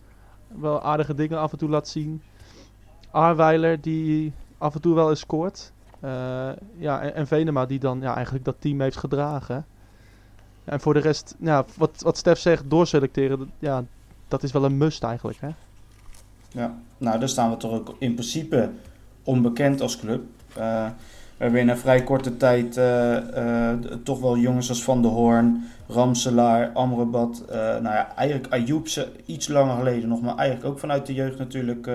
wel aardige dingen af en toe laat zien. Arweiler, die af en toe wel eens scoort. Eh, ja, en, en Venema, die dan ja, eigenlijk dat team heeft gedragen. En voor de rest, ja, wat, wat Stef zegt, doorselecteren, dat- ja, dat is wel een must eigenlijk. Hè? ja. Nou, daar staan we toch ook in principe onbekend als club. Eh, we hebben in een vrij korte tijd eh, eh, toch wel jongens als Van der Hoorn, Ramselaar, Amrabat. eh nou ja, eigenlijk Ayoub ze iets langer geleden nog, maar eigenlijk ook vanuit de jeugd natuurlijk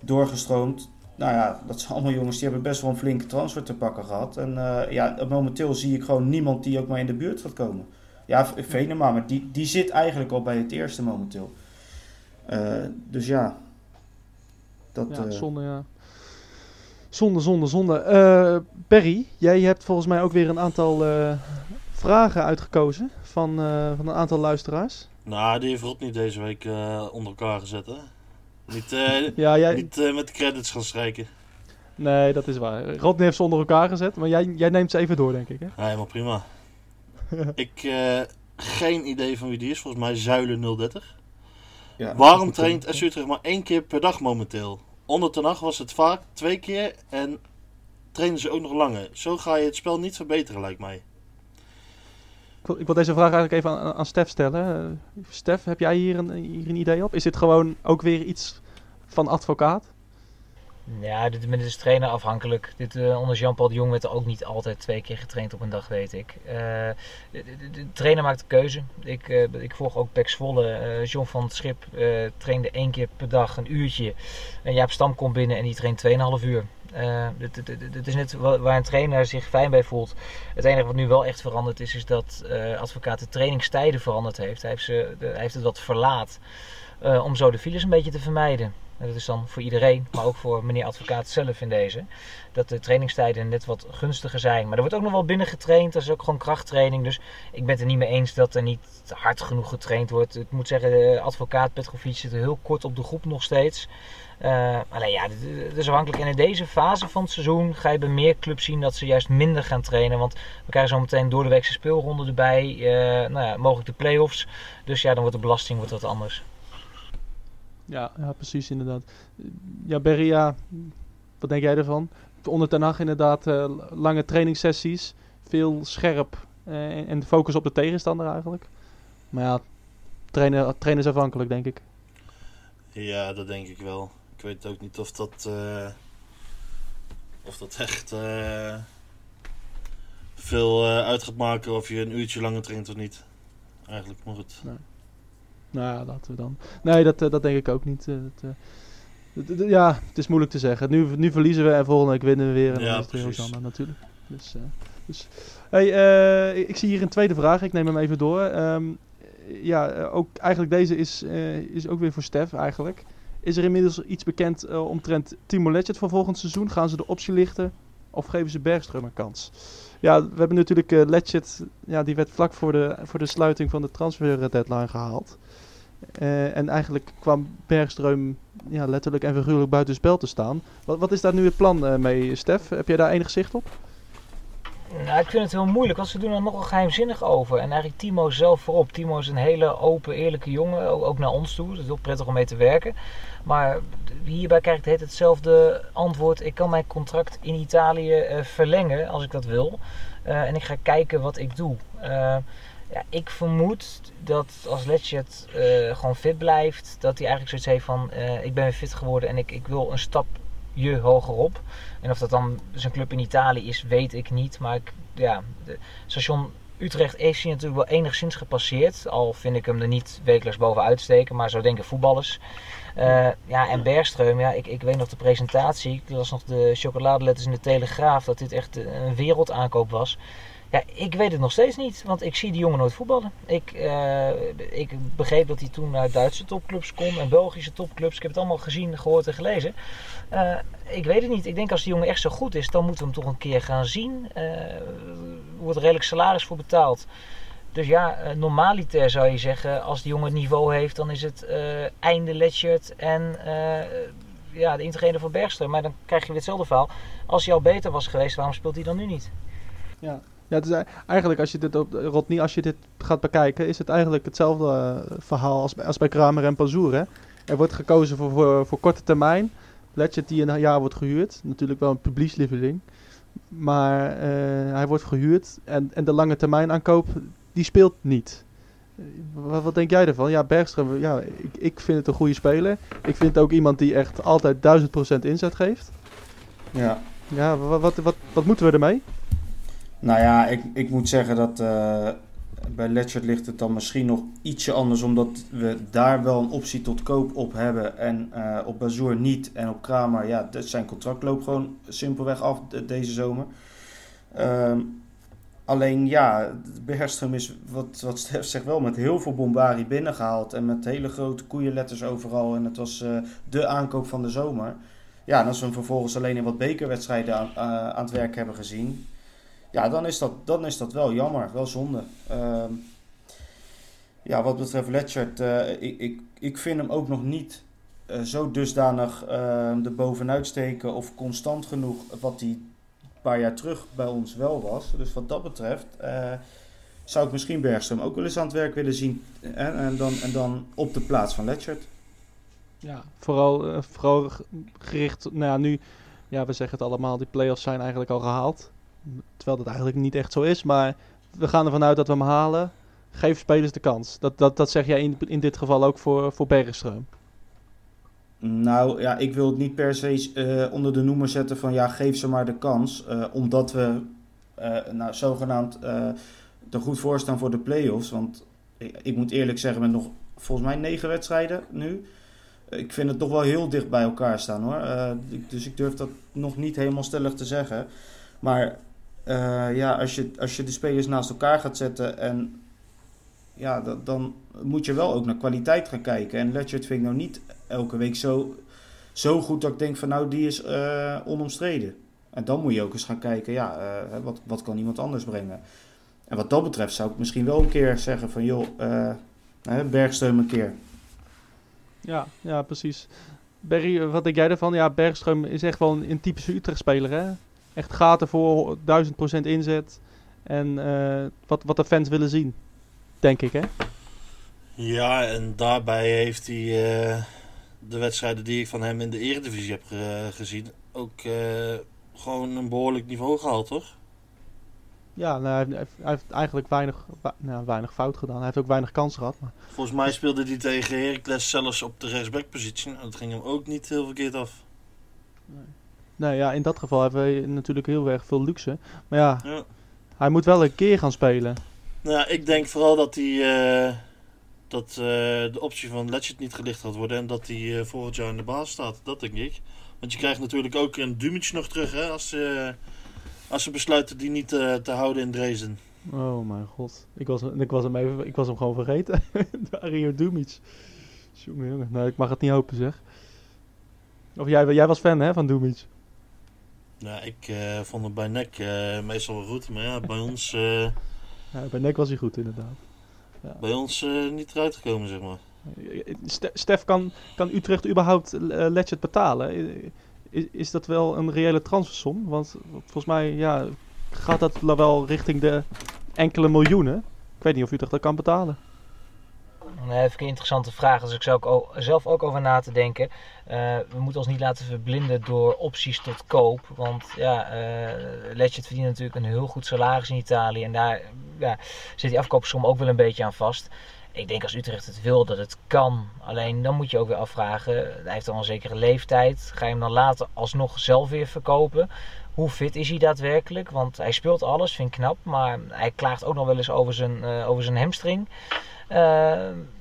doorgestroomd. Nou ja, dat zijn allemaal jongens die hebben best wel een flinke transfer te pakken gehad. En ja, momenteel zie ik gewoon niemand die ook maar in de buurt gaat komen. Ja, Venema, maar die, die zit eigenlijk al bij het eerste momenteel. Dus ja. Dat, Ja, zonde, ja. Zonde, zonde, zonde. Eh Perry, jij hebt volgens mij ook weer een aantal eh, vragen uitgekozen van, eh, van een aantal luisteraars. Nou, die heeft Rodney deze week eh, onder elkaar gezet, hè? Niet, eh, Ja, jij... niet met de credits gaan strijken. Nee, dat is waar. Rodney heeft ze onder elkaar gezet, maar jij, jij neemt ze even door, denk ik. Hè? Ja, helemaal prima. ik, eh, geen idee van wie die is. Volgens mij Zuilen 030. ja, Waarom traint Utrecht maar één keer per dag momenteel? Onder de nacht was het vaak twee keer en trainen ze ook nog langer. Zo ga je het spel niet verbeteren, lijkt mij. Ik wil, ik wil deze vraag eigenlijk even aan, aan Stef stellen. Stef, heb jij hier een, hier een idee op? Is dit gewoon ook weer iets van advocaat? Ja, dit, dit is trainer afhankelijk. Dit, eh, onder Jean-Paul de Jong werd er ook niet altijd twee keer getraind op een dag, weet ik. Eh, de, trainer maakt de keuze. Ik, eh, ik volg ook Pek Zwolle. John van het Schip trainde één keer per dag een uurtje. En Jaap Stam komt binnen en die traint 2,5 uur. Dit is net wa- waar een trainer zich fijn bij voelt. Het enige wat nu wel echt veranderd is, is dat advocaat de trainingstijden veranderd heeft. Hij heeft, ze, hij heeft het wat verlaat om zo de files een beetje te vermijden. Dat is dan voor iedereen, maar ook voor meneer advocaat zelf in deze. Dat de trainingstijden net wat gunstiger zijn. Maar er wordt ook nog wel binnen getraind. Dat is ook gewoon krachttraining. Dus ik ben het er niet mee eens dat er niet hard genoeg getraind wordt. Ik moet zeggen, de advocaat Petrovic zit er heel kort op de groep nog steeds. Eh alleen ja, het is afhankelijk. En in deze fase van het seizoen ga je bij meer clubs zien dat ze juist minder gaan trainen. Want we krijgen zo meteen door de weekse speelronde erbij. eh, nou ja, mogelijk de play-offs. Dus ja, dan wordt de belasting wordt wat anders. Ja, ja precies inderdaad. Ja, Berry, ja, wat denk jij ervan? Onder Ten Hag inderdaad eh, lange trainingssessies, veel scherp eh, en- focus op de tegenstander eigenlijk. Maar ja, trainen, trainen is afhankelijk denk ik. Ja, dat denk ik wel. Ik weet ook niet of dat, eh, of dat echt eh, veel uit gaat maken of je een uurtje langer traint of niet. Eigenlijk, maar goed. Nou ja, laten we dan. Nee, dat, eh, dat denk ik ook niet. eh, dat, eh, ja, het is moeilijk te zeggen. Nu, nu verliezen we en volgende week winnen we weer. En Ja, dan is het weer precies. Hosanna natuurlijk. Dus, eh, dus. Hey, ik- ik zie hier een tweede vraag. Ik neem hem even door. Ehm, ja, ook, eigenlijk deze is, is ook weer voor Stef eigenlijk. Is er inmiddels iets bekend omtrent Timo Letchert voor volgend seizoen? Gaan ze de optie lichten of geven ze Bergström een kans? Ja, we hebben natuurlijk Letchert, ja, die werd vlak voor de, voor de sluiting van de transfer deadline gehaald. Eh, en eigenlijk kwam Bergström ja, letterlijk en figuurlijk buitenspel te staan. Wat, wat is daar nu het plan eh, mee, Stef? Heb jij daar enig zicht op? Nou, ik vind het heel moeilijk, want ze doen er nogal geheimzinnig over. En eigenlijk Timo zelf voorop. Timo is een hele open, eerlijke jongen, ook, naar ons toe. Het is heel prettig om mee te werken. Maar hierbij krijg ik het hetzelfde antwoord. Ik kan mijn contract in Italië eh, verlengen als ik dat wil. En ik ga kijken wat ik doe. Ja, ik vermoed dat als Lecce eh gewoon fit blijft, dat hij eigenlijk zoiets heeft van: eh, ik ben weer fit geworden en ik, ik wil een stapje hogerop. En of dat dan zijn club in Italië is, weet ik niet. Maar ik, ja, de, station Utrecht heeft hij natuurlijk wel enigszins gepasseerd. Al vind ik hem er niet wekelijks bovenuit steken, maar zo denken voetballers. Eh, ja, en Bergström, ja, ik, ik weet nog de presentatie. Ik las nog de chocoladeletters in de Telegraaf dat dit echt een wereldaankoop was. Ja, ik weet het nog steeds niet, want ik zie die jongen nooit voetballen. Ik, eh, ik begreep dat hij toen naar Duitse topclubs kon en Belgische topclubs. Ik heb het allemaal gezien, gehoord en gelezen. Eh, ik weet het niet. Ik denk als die jongen echt zo goed is, dan moeten we hem toch een keer gaan zien. Eh, Er wordt redelijk salaris voor betaald. Dus ja, normaliter zou je zeggen, als die jongen het niveau heeft, dan is het einde Letchert en ja, de intrede van Bergström. Maar dan krijg je weer hetzelfde verhaal. Als hij al beter was geweest, waarom speelt hij dan nu niet? Ja, het is ei- eigenlijk als je dit op Rodney, als je dit gaat bekijken, is het eigenlijk hetzelfde eh, verhaal als, bij- als bij Kramer en Pazour. Hè? Er wordt gekozen voor, voor, voor korte termijn. Letchert die een jaar wordt gehuurd. Natuurlijk wel een publiekslieveling. Maar eh, hij wordt gehuurd en, en de lange termijn aankoop, die speelt niet. Eh, Wat, wat denk jij ervan? Ja, Bergström, ja, ik, ik vind het een goede speler. Ik vind het ook iemand die echt altijd 1000% inzet geeft. Ja. Ja, wat, wat, wat, wat moeten we ermee? Nou ja, ik, ik moet zeggen dat eh, bij Letchert ligt het dan misschien nog ietsje anders. Omdat we daar wel een optie tot koop op hebben. En eh, op Bazoer niet. En op Kramer, ja, zijn contract loopt gewoon simpelweg af de- deze zomer. Ehm, alleen ja, Bergström is, wat, wat zegt, wel met heel veel bombarie binnengehaald. En met hele grote koeienletters overal. En het was eh, de aankoop van de zomer. Ja, en als we hem vervolgens alleen in wat bekerwedstrijden aan, aan het werk hebben gezien. Ja, dan is dat, dan is dat wel jammer, wel zonde. Ehm, ja, wat betreft Letchert, eh, ik, ik, ik vind hem ook nog niet eh, zo dusdanig uh, er bovenuit steken of constant genoeg wat hij een paar jaar terug bij ons wel was. Dus wat dat betreft eh, zou ik misschien Bergström ook wel eens aan het werk willen zien. En, en, dan, en dan op de plaats van Letchert. Ja, vooral, vooral gericht, nou ja, nu, ja, we zeggen het allemaal, die play-offs zijn eigenlijk al gehaald. Terwijl dat eigenlijk niet echt zo is, maar we gaan ervan uit dat we hem halen. Geef spelers de kans. Dat, dat, dat zeg jij in, in dit geval ook voor, voor Bergström. Nou ja, ik wil het niet per se eh, onder de noemer zetten van ja, geef ze maar de kans. eh, omdat we eh, nou, zogenaamd er goed voor staan voor de play-offs. Want ik, ik moet eerlijk zeggen, met nog volgens mij negen wedstrijden nu. Ik vind het toch wel heel dicht bij elkaar staan hoor. Dus ik durf dat nog niet helemaal stellig te zeggen. Maar eh, ja, als je, als je de spelers naast elkaar gaat zetten en ja, dat, dan moet je wel ook naar kwaliteit gaan kijken. En Letchert vind ik nou niet elke week zo, zo goed dat ik denk van nou, die is eh, onomstreden. En dan moet je ook eens gaan kijken, ja, eh, wat, wat kan iemand anders brengen? En wat dat betreft zou ik misschien wel een keer zeggen van joh, Bergsteun een keer. Ja, ja, precies. Berry, wat denk jij ervan? Ja, Bergström is echt wel een, een typische Utrecht-speler, hè? Echt gaten voor 1000% inzet. En eh, wat, wat de fans willen zien, denk ik, hè? Ja, en daarbij heeft hij eh, de wedstrijden die ik van hem in de Eredivisie heb ge- gezien ook eh, gewoon een behoorlijk niveau gehaald, toch? Ja, nou, hij, heeft, hij heeft eigenlijk weinig, nou, weinig fout gedaan. Hij heeft ook weinig kans gehad. Maar... Volgens mij speelde hij tegen Heracles zelfs op de rechtsbackpositie. En dat ging hem ook niet heel verkeerd af. Nee, ja, in dat geval hebben we natuurlijk heel erg veel luxe. Maar ja, Ja. hij moet wel een keer gaan spelen. Nou, ik denk vooral dat, hij, eh, dat eh, de optie van Letchert niet gelicht gaat worden. En dat hij eh, volgend jaar in de baas staat. Dat denk ik. Want je krijgt natuurlijk ook een Dumic nog terug hè, als, ze als ze besluiten die niet te houden in Dresden. Oh mijn god. Ik was, ik was, hem, even, ik was hem gewoon vergeten. Dario Dumic. Jongen, jongen. Nou, ik mag het niet hopen, zeg. Of jij, jij was fan, hè, van Dumic? Ja, ik eh, vond het bij NEC eh, meestal wel goed. Maar ja, bij ons, eh, Ja, bij NEC was hij goed, inderdaad. bij ons eh, niet eruit gekomen, zeg maar. Ste- Stef, kan, kan Utrecht überhaupt Letchert betalen? Is, is dat wel een reële transfersom? Want volgens mij ja, gaat dat wel richting de enkele miljoenen. Ik weet niet of Utrecht dat kan betalen. Nee, even een interessante vraag. Dus ik zou ook zelf ook over na te denken. Uh, we moeten ons niet laten verblinden door opties tot koop. Want ja, uh, verdient natuurlijk een heel goed salaris in Italië. En daar ja, zit die afkoopsom ook wel een beetje aan vast. Ik denk als Utrecht het wil dat het kan. Alleen dan moet je ook weer afvragen. Hij heeft al een zekere leeftijd. Ga je hem dan later alsnog zelf weer verkopen? Hoe fit is hij daadwerkelijk? Want hij speelt alles, vind ik knap. Maar hij klaagt ook nog wel eens over zijn, uh, over zijn hamstring.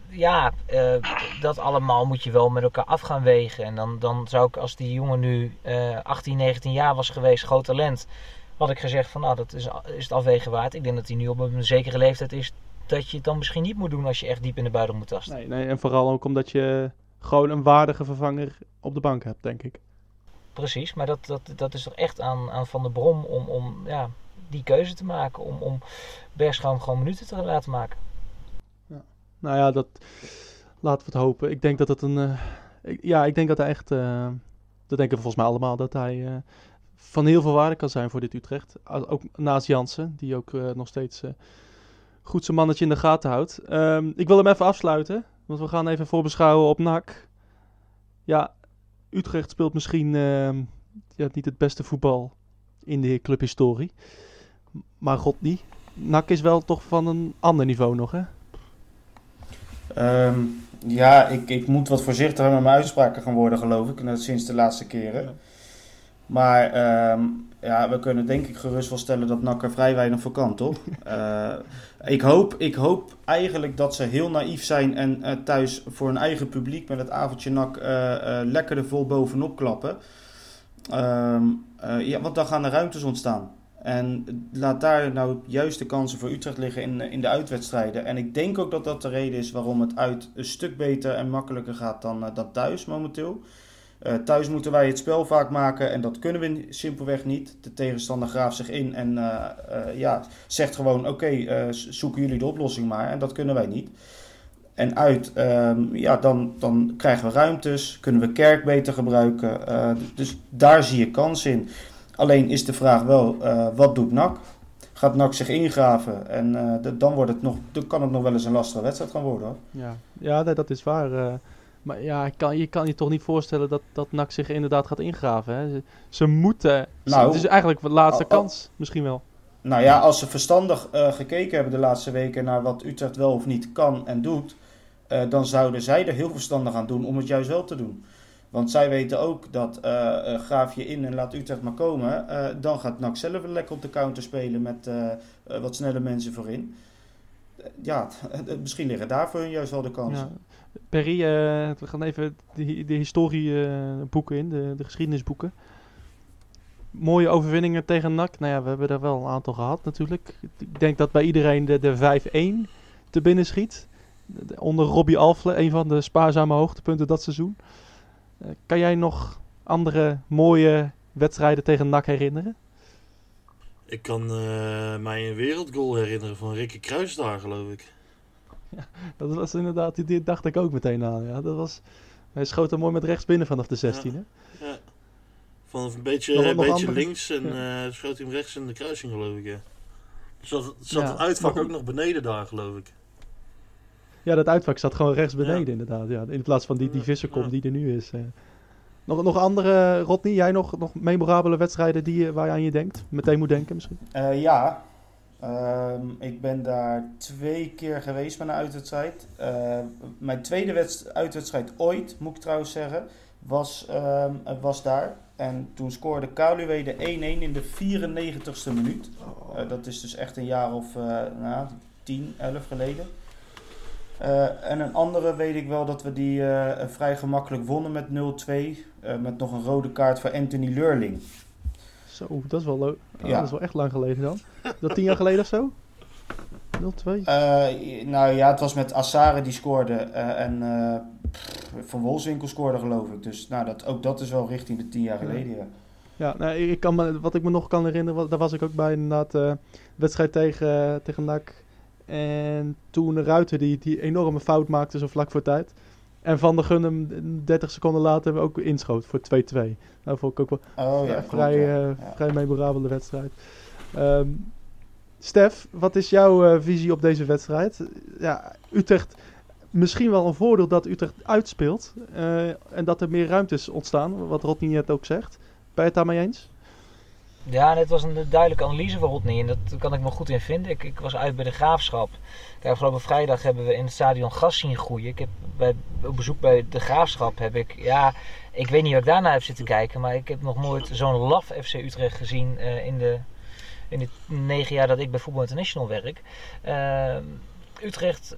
Ja, uh, dat allemaal moet je wel met elkaar af gaan wegen. En dan, dan zou ik, als die jongen nu 18, 19 jaar was geweest, groot talent, had ik gezegd van nou, dat is, is het afwegen waard. Ik denk dat hij nu op een zekere leeftijd is dat je het dan misschien niet moet doen als je echt diep in de buidel moet tasten. Nee, nee, en vooral ook omdat je gewoon een waardige vervanger op de bank hebt, denk ik. Precies, maar dat, dat, dat is toch echt aan, aan Van der Brom om, om ja, die keuze te maken. Om, om Bergscham gewoon minuten te laten maken. Nou ja, dat laten we het hopen. Ik denk dat het een... Ik, ja, ik denk dat hij echt... Uh, dat denken we volgens mij allemaal. Dat hij uh, van heel veel waarde kan zijn voor dit Utrecht. Ook naast Jansen, die ook nog steeds goed zijn mannetje in de gaten houdt. Um, ik wil hem even afsluiten, want we gaan even voorbeschouwen op NAC. Ja, Utrecht speelt misschien uh, ja, niet het beste voetbal in de clubhistorie. Maar god niet. NAC is wel toch van een ander niveau nog, hè? Um, ja, ik, ik moet wat voorzichtiger met mijn uitspraken gaan worden, geloof ik. Net sinds de laatste keren. Ja. Maar um, ja, we kunnen denk ik gerust wel stellen dat NAC er vrij weinig voor kan, toch? uh, ik, hoop, ik hoop eigenlijk dat ze heel naïef zijn en uh, thuis voor hun eigen publiek met het avondje NAC uh, lekker er vol bovenop klappen. Um, ja, want dan gaan er ruimtes ontstaan. En laat daar nou juist de kansen voor Utrecht liggen in, in de uitwedstrijden. En ik denk ook dat dat de reden is waarom het uit een stuk beter en makkelijker gaat dan, dan thuis momenteel. Uh, thuis moeten wij het spel vaak maken en dat kunnen we simpelweg niet. De tegenstander graaft zich in en ja, zegt gewoon: Oké, zoeken jullie de oplossing maar. En dat kunnen wij niet. En uit, um, ja, dan, dan krijgen we ruimtes, kunnen we kerk beter gebruiken. dus daar zie je kans in. Alleen is de vraag wel: wat doet NAC? Gaat NAC zich ingraven? En de, dan, wordt het nog, dan kan het nog wel eens een lastige wedstrijd gaan worden. Hoor. Ja, ja nee, dat is waar. Maar ja, kan, je kan je toch niet voorstellen dat, dat NAC zich inderdaad gaat ingraven. Hè? Ze, ze moeten. Nou, het is eigenlijk de laatste kans, misschien wel. Nou ja, als ze verstandig gekeken hebben de laatste weken naar wat Utrecht wel of niet kan en doet, dan zouden zij er heel verstandig aan doen om het juist wel te doen. Want zij weten ook dat uh, graaf je in en laat Utrecht maar komen, dan gaat NAC zelf lekker op de counter spelen met wat snelle mensen voorin. Ja, misschien liggen daar voor hun juist wel de kansen. Ja. Perry, we gaan even de, de historieboeken in, de, de geschiedenisboeken. Mooie overwinningen tegen NAC. Nou ja, we hebben er wel een aantal gehad natuurlijk. Ik denk dat bij iedereen de, de 5-1 te binnen schiet. Onder Robbie Alfle, een van de spaarzame hoogtepunten dat seizoen. Uh, kan jij nog andere mooie wedstrijden tegen NAC herinneren? Ik kan uh, mij een wereldgoal herinneren van Rikke Kruisdaar, geloof ik. Ja, dat was inderdaad, die dacht ik ook meteen aan. Ja, dat was, hij schoot er mooi met rechts binnen vanaf de 16. Ja, ja. Van een beetje, nog, een nog beetje links en ja. uh, schoot hij hem rechts in de kruising, geloof ik. Ja. Zat, zat het uitvak ook nog beneden daar, geloof ik. Ja, dat uitvak zat gewoon rechts beneden, inderdaad. Ja. In plaats van die, die visserkom die er nu is. Uh. Nog, nog andere, Rodney, jij nog, nog memorabele wedstrijden die, waar je aan je denkt? Meteen moet denken misschien? Uh, ja, Um, ik ben daar twee keer geweest met een uitwedstrijd. Uh, mijn tweede uitwedstrijd ooit, moet ik trouwens zeggen, was, um, was daar. En toen scoorde Kaluwe de 1-1 in de 94ste minuut. Uh, dat is dus echt een jaar of uh, nou, 10, 11 geleden. En een andere weet ik wel dat we die vrij gemakkelijk wonnen met 0-2. met nog een rode kaart voor Anthony Leurling. Zo, dat is wel leuk. Oh, ja. Dat is wel echt lang geleden dan. Dat tien jaar geleden of zo? 0-2? Uh, nou ja, het was met Assare die scoorde. En Van Wolfswinkel scoorde geloof ik. Dus nou, dat, ook dat is wel richting de tien jaar geleden. Ja, ja nou, ik kan me, wat ik me nog kan herinneren, daar was ik ook bij inderdaad. Uh, wedstrijd tegen, tegen NAC. En toen Ruiter die, die enorme fout maakte zo vlak voor tijd. En Van der Gun hem 30 seconden later ook inschoot voor 2-2. Nou vond ik ook wel Oh ja, klopt, ja. eh, Ja. vrij memorabele wedstrijd. Ehm Stef, wat is jouw eh, visie op deze wedstrijd? Ja, Utrecht, misschien wel een voordeel dat Utrecht uitspeelt. eh, en dat er meer ruimtes ontstaan, wat Rodney net ook zegt. Ben je het daarmee eens? Ja, dit was een duidelijke analyse van Rodney en dat kan ik me goed in vinden. Ik, ik was uit bij de Graafschap. Kijk, afgelopen vrijdag hebben we in het stadion gas zien groeien. Ik heb bij, op bezoek bij de Graafschap heb ik, ja, ik weet niet wat ik daarna heb zitten kijken, maar ik heb nog nooit zo'n laf FC Utrecht gezien eh, in, de, in de negen jaar dat ik bij Voetbal International werk. Eh, Utrecht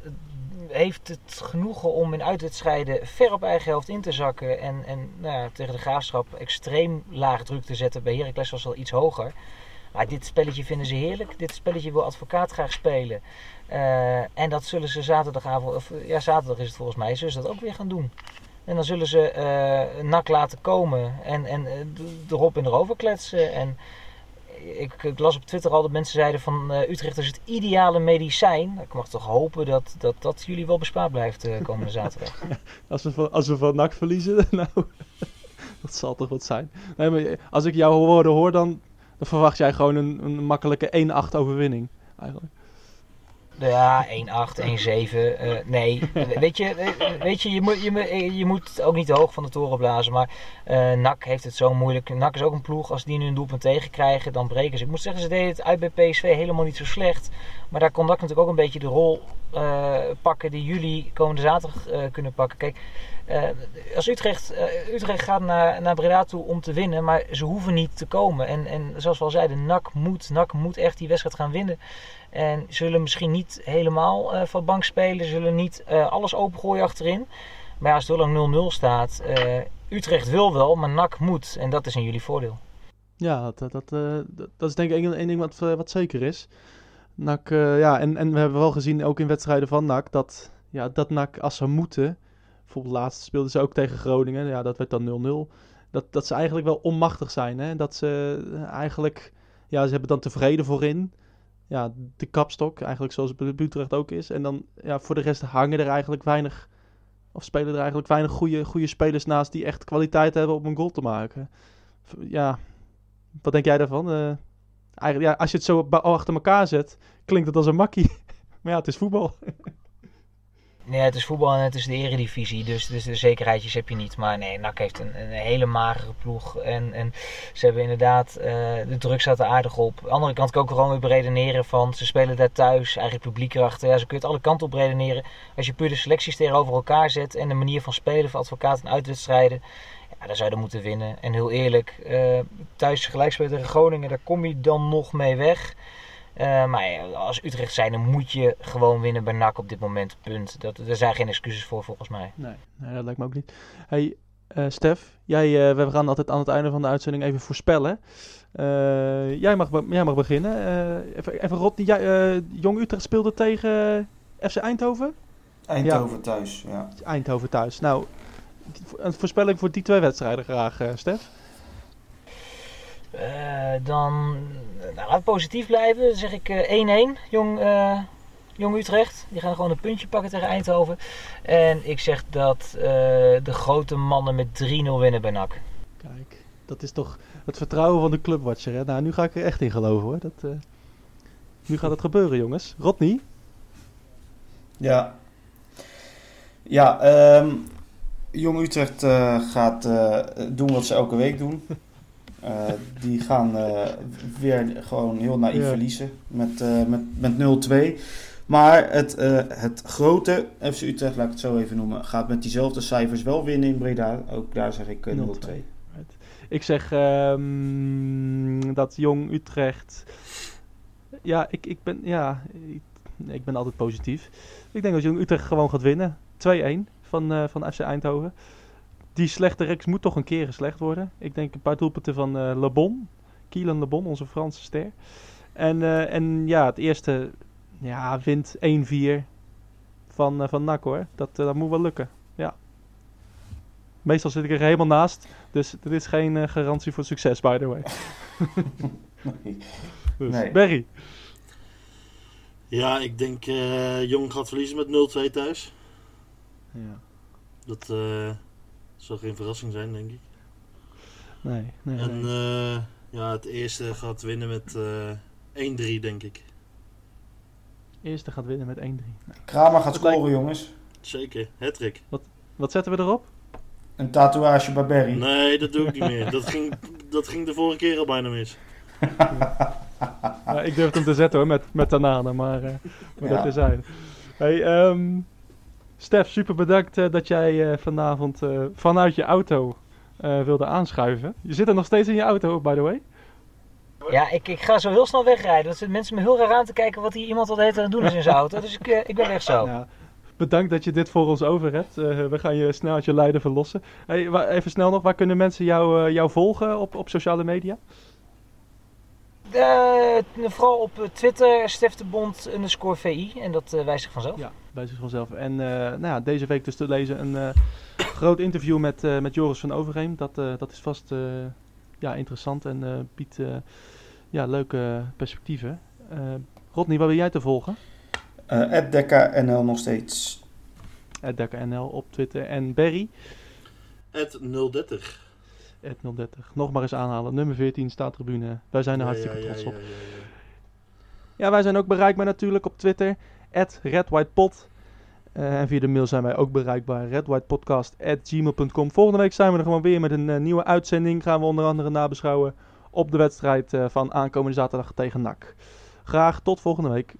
heeft het genoegen om in uitwedstrijden ver op eigen helft in te zakken. En, en nou ja, tegen de graafschap extreem laag druk te zetten. Bij Heracles was al iets hoger. Maar dit spelletje vinden ze heerlijk. Dit spelletje wil advocaat graag spelen. Eh, en dat zullen ze zaterdagavond, of ja, zaterdag is het volgens mij, zullen ze dat ook weer gaan doen. En dan zullen ze eh nak laten komen en, en eh, erop en erover kletsen. En ik, ik las op Twitter al dat mensen zeiden van eh, Utrecht is het ideale medicijn. Ik mag toch hopen dat dat, dat jullie wel bespaard blijft eh, komende zaterdag. Als we van, als we van NAC verliezen, nou, dat zal toch wat zijn. Nee, maar als ik jouw woorden hoor, dan, dan verwacht jij gewoon een, een makkelijke 1-8 overwinning. Eigenlijk. Ja, 1-8, 1-7. eh, nee, weet je, eh, weet je, je moet, je, moet- je moet ook niet te hoog van de toren blazen. Maar eh NAC heeft het zo moeilijk. NAC is ook een ploeg. Als die nu een doelpunt tegenkrijgen, dan breken ze. Ik moet zeggen, ze deden het uit bij PSV helemaal niet zo slecht. Maar daar kon NAC natuurlijk ook een beetje de rol eh, pakken die jullie komende zaterdag eh, kunnen pakken. Kijk, eh, als Utrecht, eh, Utrecht gaat naar, naar Breda toe om te winnen, maar ze hoeven niet te komen. En, en zoals we al zeiden, NAC moet, NAC moet echt die wedstrijd gaan winnen. En zullen misschien niet helemaal eh, van bank spelen, zullen niet eh, alles opengooien achterin. Maar ja, als het heel lang 0-0 staat, eh, Utrecht wil wel, maar NAC moet. En dat is in jullie voordeel. Ja, dat, dat, dat, eh, dat, is denk ik één ding wat, eh, wat zeker is. NAC, eh, ja, en, en we hebben wel gezien, ook in wedstrijden van NAC, dat, ja, dat NAC als ze moeten, bijvoorbeeld laatst speelden ze ook tegen Groningen, ja, dat werd dan 0-0, dat, dat ze eigenlijk wel onmachtig zijn. Hè? Dat ze eh, eigenlijk, ja, ze hebben dan tevreden voorin, ja, de kapstok, eigenlijk zoals het bij Utrecht ook is. En dan, ja, voor de rest hangen er eigenlijk weinig, of spelen er eigenlijk weinig goede, goede spelers naast die echt kwaliteit hebben om een goal te maken. Ja, wat denk jij daarvan? Eh, eigenlijk, ja, als je het zo achter elkaar zet, klinkt het als een makkie. maar ja, het is voetbal. Nee, het is voetbal en het is de eredivisie, dus, dus de zekerheidjes heb je niet. Maar nee, NAC heeft een, een hele magere ploeg. En, en ze hebben inderdaad, eh, de druk staat er aardig op. Aan de andere kant kan ik ook gewoon weer beredeneren van, ze spelen daar thuis, eigen publiek erachter. Ja, zo kun je het alle kanten op redeneren. Als je puur de selecties tegenover elkaar zet en de manier van spelen van advocaat en uitwedstrijden. Ja, dan zou je er moeten winnen. En heel eerlijk, eh, thuis gelijk spelen tegen Groningen, daar kom je dan nog mee weg. Eh, maar ja, als Utrecht zijn, dan moet je gewoon winnen bij NAC op dit moment. Punt. Dat, er zijn geen excuses voor volgens mij. Nee, nee dat lijkt me ook niet. Hey, eh, Stef, jij, eh, we gaan altijd aan het einde van de uitzending even voorspellen. Eh, jij, mag, jij mag beginnen. Eh, even, even Rodney, jij, eh, Jong Utrecht speelde tegen FC Eindhoven? Eindhoven thuis, ja. Eindhoven thuis. Nou, een voorspelling voor die twee wedstrijden graag, eh, Stef. Eh, dan nou, laat positief blijven. Dan zeg ik eh, 1-1. Jong, eh, Jong Utrecht. Die gaan gewoon een puntje pakken tegen Eindhoven. En ik zeg dat eh, de grote mannen met 3-0 winnen bij NAC. Kijk, dat is toch het vertrouwen van de clubwatcher. Hè? Nou, nu ga ik er echt in geloven hoor. Dat, eh, nu gaat het gebeuren, jongens. Rodney? Ja. Ja, ehm, Jong Utrecht eh, gaat eh, doen wat ze elke week doen. Eh, die gaan eh, weer gewoon heel naïef Ja. verliezen met, eh, met, met 0-2. Maar het, het grote FC Utrecht, laat ik het zo even noemen, gaat met diezelfde cijfers wel winnen in Breda. Ook daar zeg ik eh, 0-2. 0-2. Ik zeg ehm, dat Jong Utrecht. Ja, ik, ik ben. Ja, ik, ben altijd positief. Ik denk dat Jong Utrecht gewoon gaat winnen. 2-1 van, eh, van FC Eindhoven. Die slechte reeks moet toch een keer geslecht worden. Ik denk een paar doelpunten van eh Le Bon. Kielan Le Bon, onze Franse ster. En, eh, en ja, het eerste ja, wint 1-4 van, eh, van NAC hoor. Dat, dat moet wel lukken. Ja. Meestal zit ik er helemaal naast. Dus dit is geen eh, garantie voor succes, by the way. Nee. Dus, Nee. Berry. Ja, ik denk eh Jong gaat verliezen met 0-2 thuis. Ja. Dat eh, zal geen verrassing zijn, denk ik. Nee, nee, En nee. eh, ja, het eerste gaat winnen met eh 1-3, denk ik. Eerste gaat winnen met 1-3. Nee. Kramer gaat lijkt- scoren, jongens. Zeker, hattrick. Wat zetten we erop? Een tatoeage bij Barry. Nee, dat doe ik niet meer. Dat ging, dat ging de vorige keer al bijna mis. Ja, ik durf hem te zetten hoor, met, met Tanane, maar, eh maar Ja. dat is hij. Hey, ehm, Stef, super bedankt eh, dat jij eh, vanavond eh, vanuit je auto wilde aanschuiven. Je zit er nog steeds in je auto, by the way. Ja, ik, ik ga zo heel snel wegrijden. Dat zitten mensen me heel raar aan te kijken wat hier iemand wat heet aan het doen is in zijn auto. Dus ik, ik ben weg zo. Ja, bedankt dat je dit voor ons over hebt. We gaan je snel uit je lijden verlossen. Hey, even snel nog, waar kunnen mensen jou, jou volgen op, op sociale media? Vooral op Twitter, Steftebond underscore VI. En dat wijst zich vanzelf. Ja, bij zich vanzelf. En eh, nou ja, deze week dus te lezen een eh, groot interview met, eh, met Joris van Overheem. Dat, eh, dat is vast eh, ja, interessant en eh, biedt eh, ja, leuke perspectieven. Eh Rodney, waar ben jij te volgen? Eh Dekka NL nog steeds. NL op Twitter. En Berry, Het 030. 030. Nog maar eens aanhalen. Nummer 14 staat tribune. Wij zijn er Ja, hartstikke ja, ja, trots op. ja, ja, ja. Ja, wij zijn ook bereikbaar natuurlijk op Twitter. RedWhitePod. Eh, en via de mail zijn wij ook bereikbaar. redwhitepodcast.gmail.com Volgende week zijn we er gewoon weer met een eh, nieuwe uitzending. Gaan we onder andere nabeschouwen op de wedstrijd eh, van aankomende zaterdag tegen NAC. Graag tot volgende week.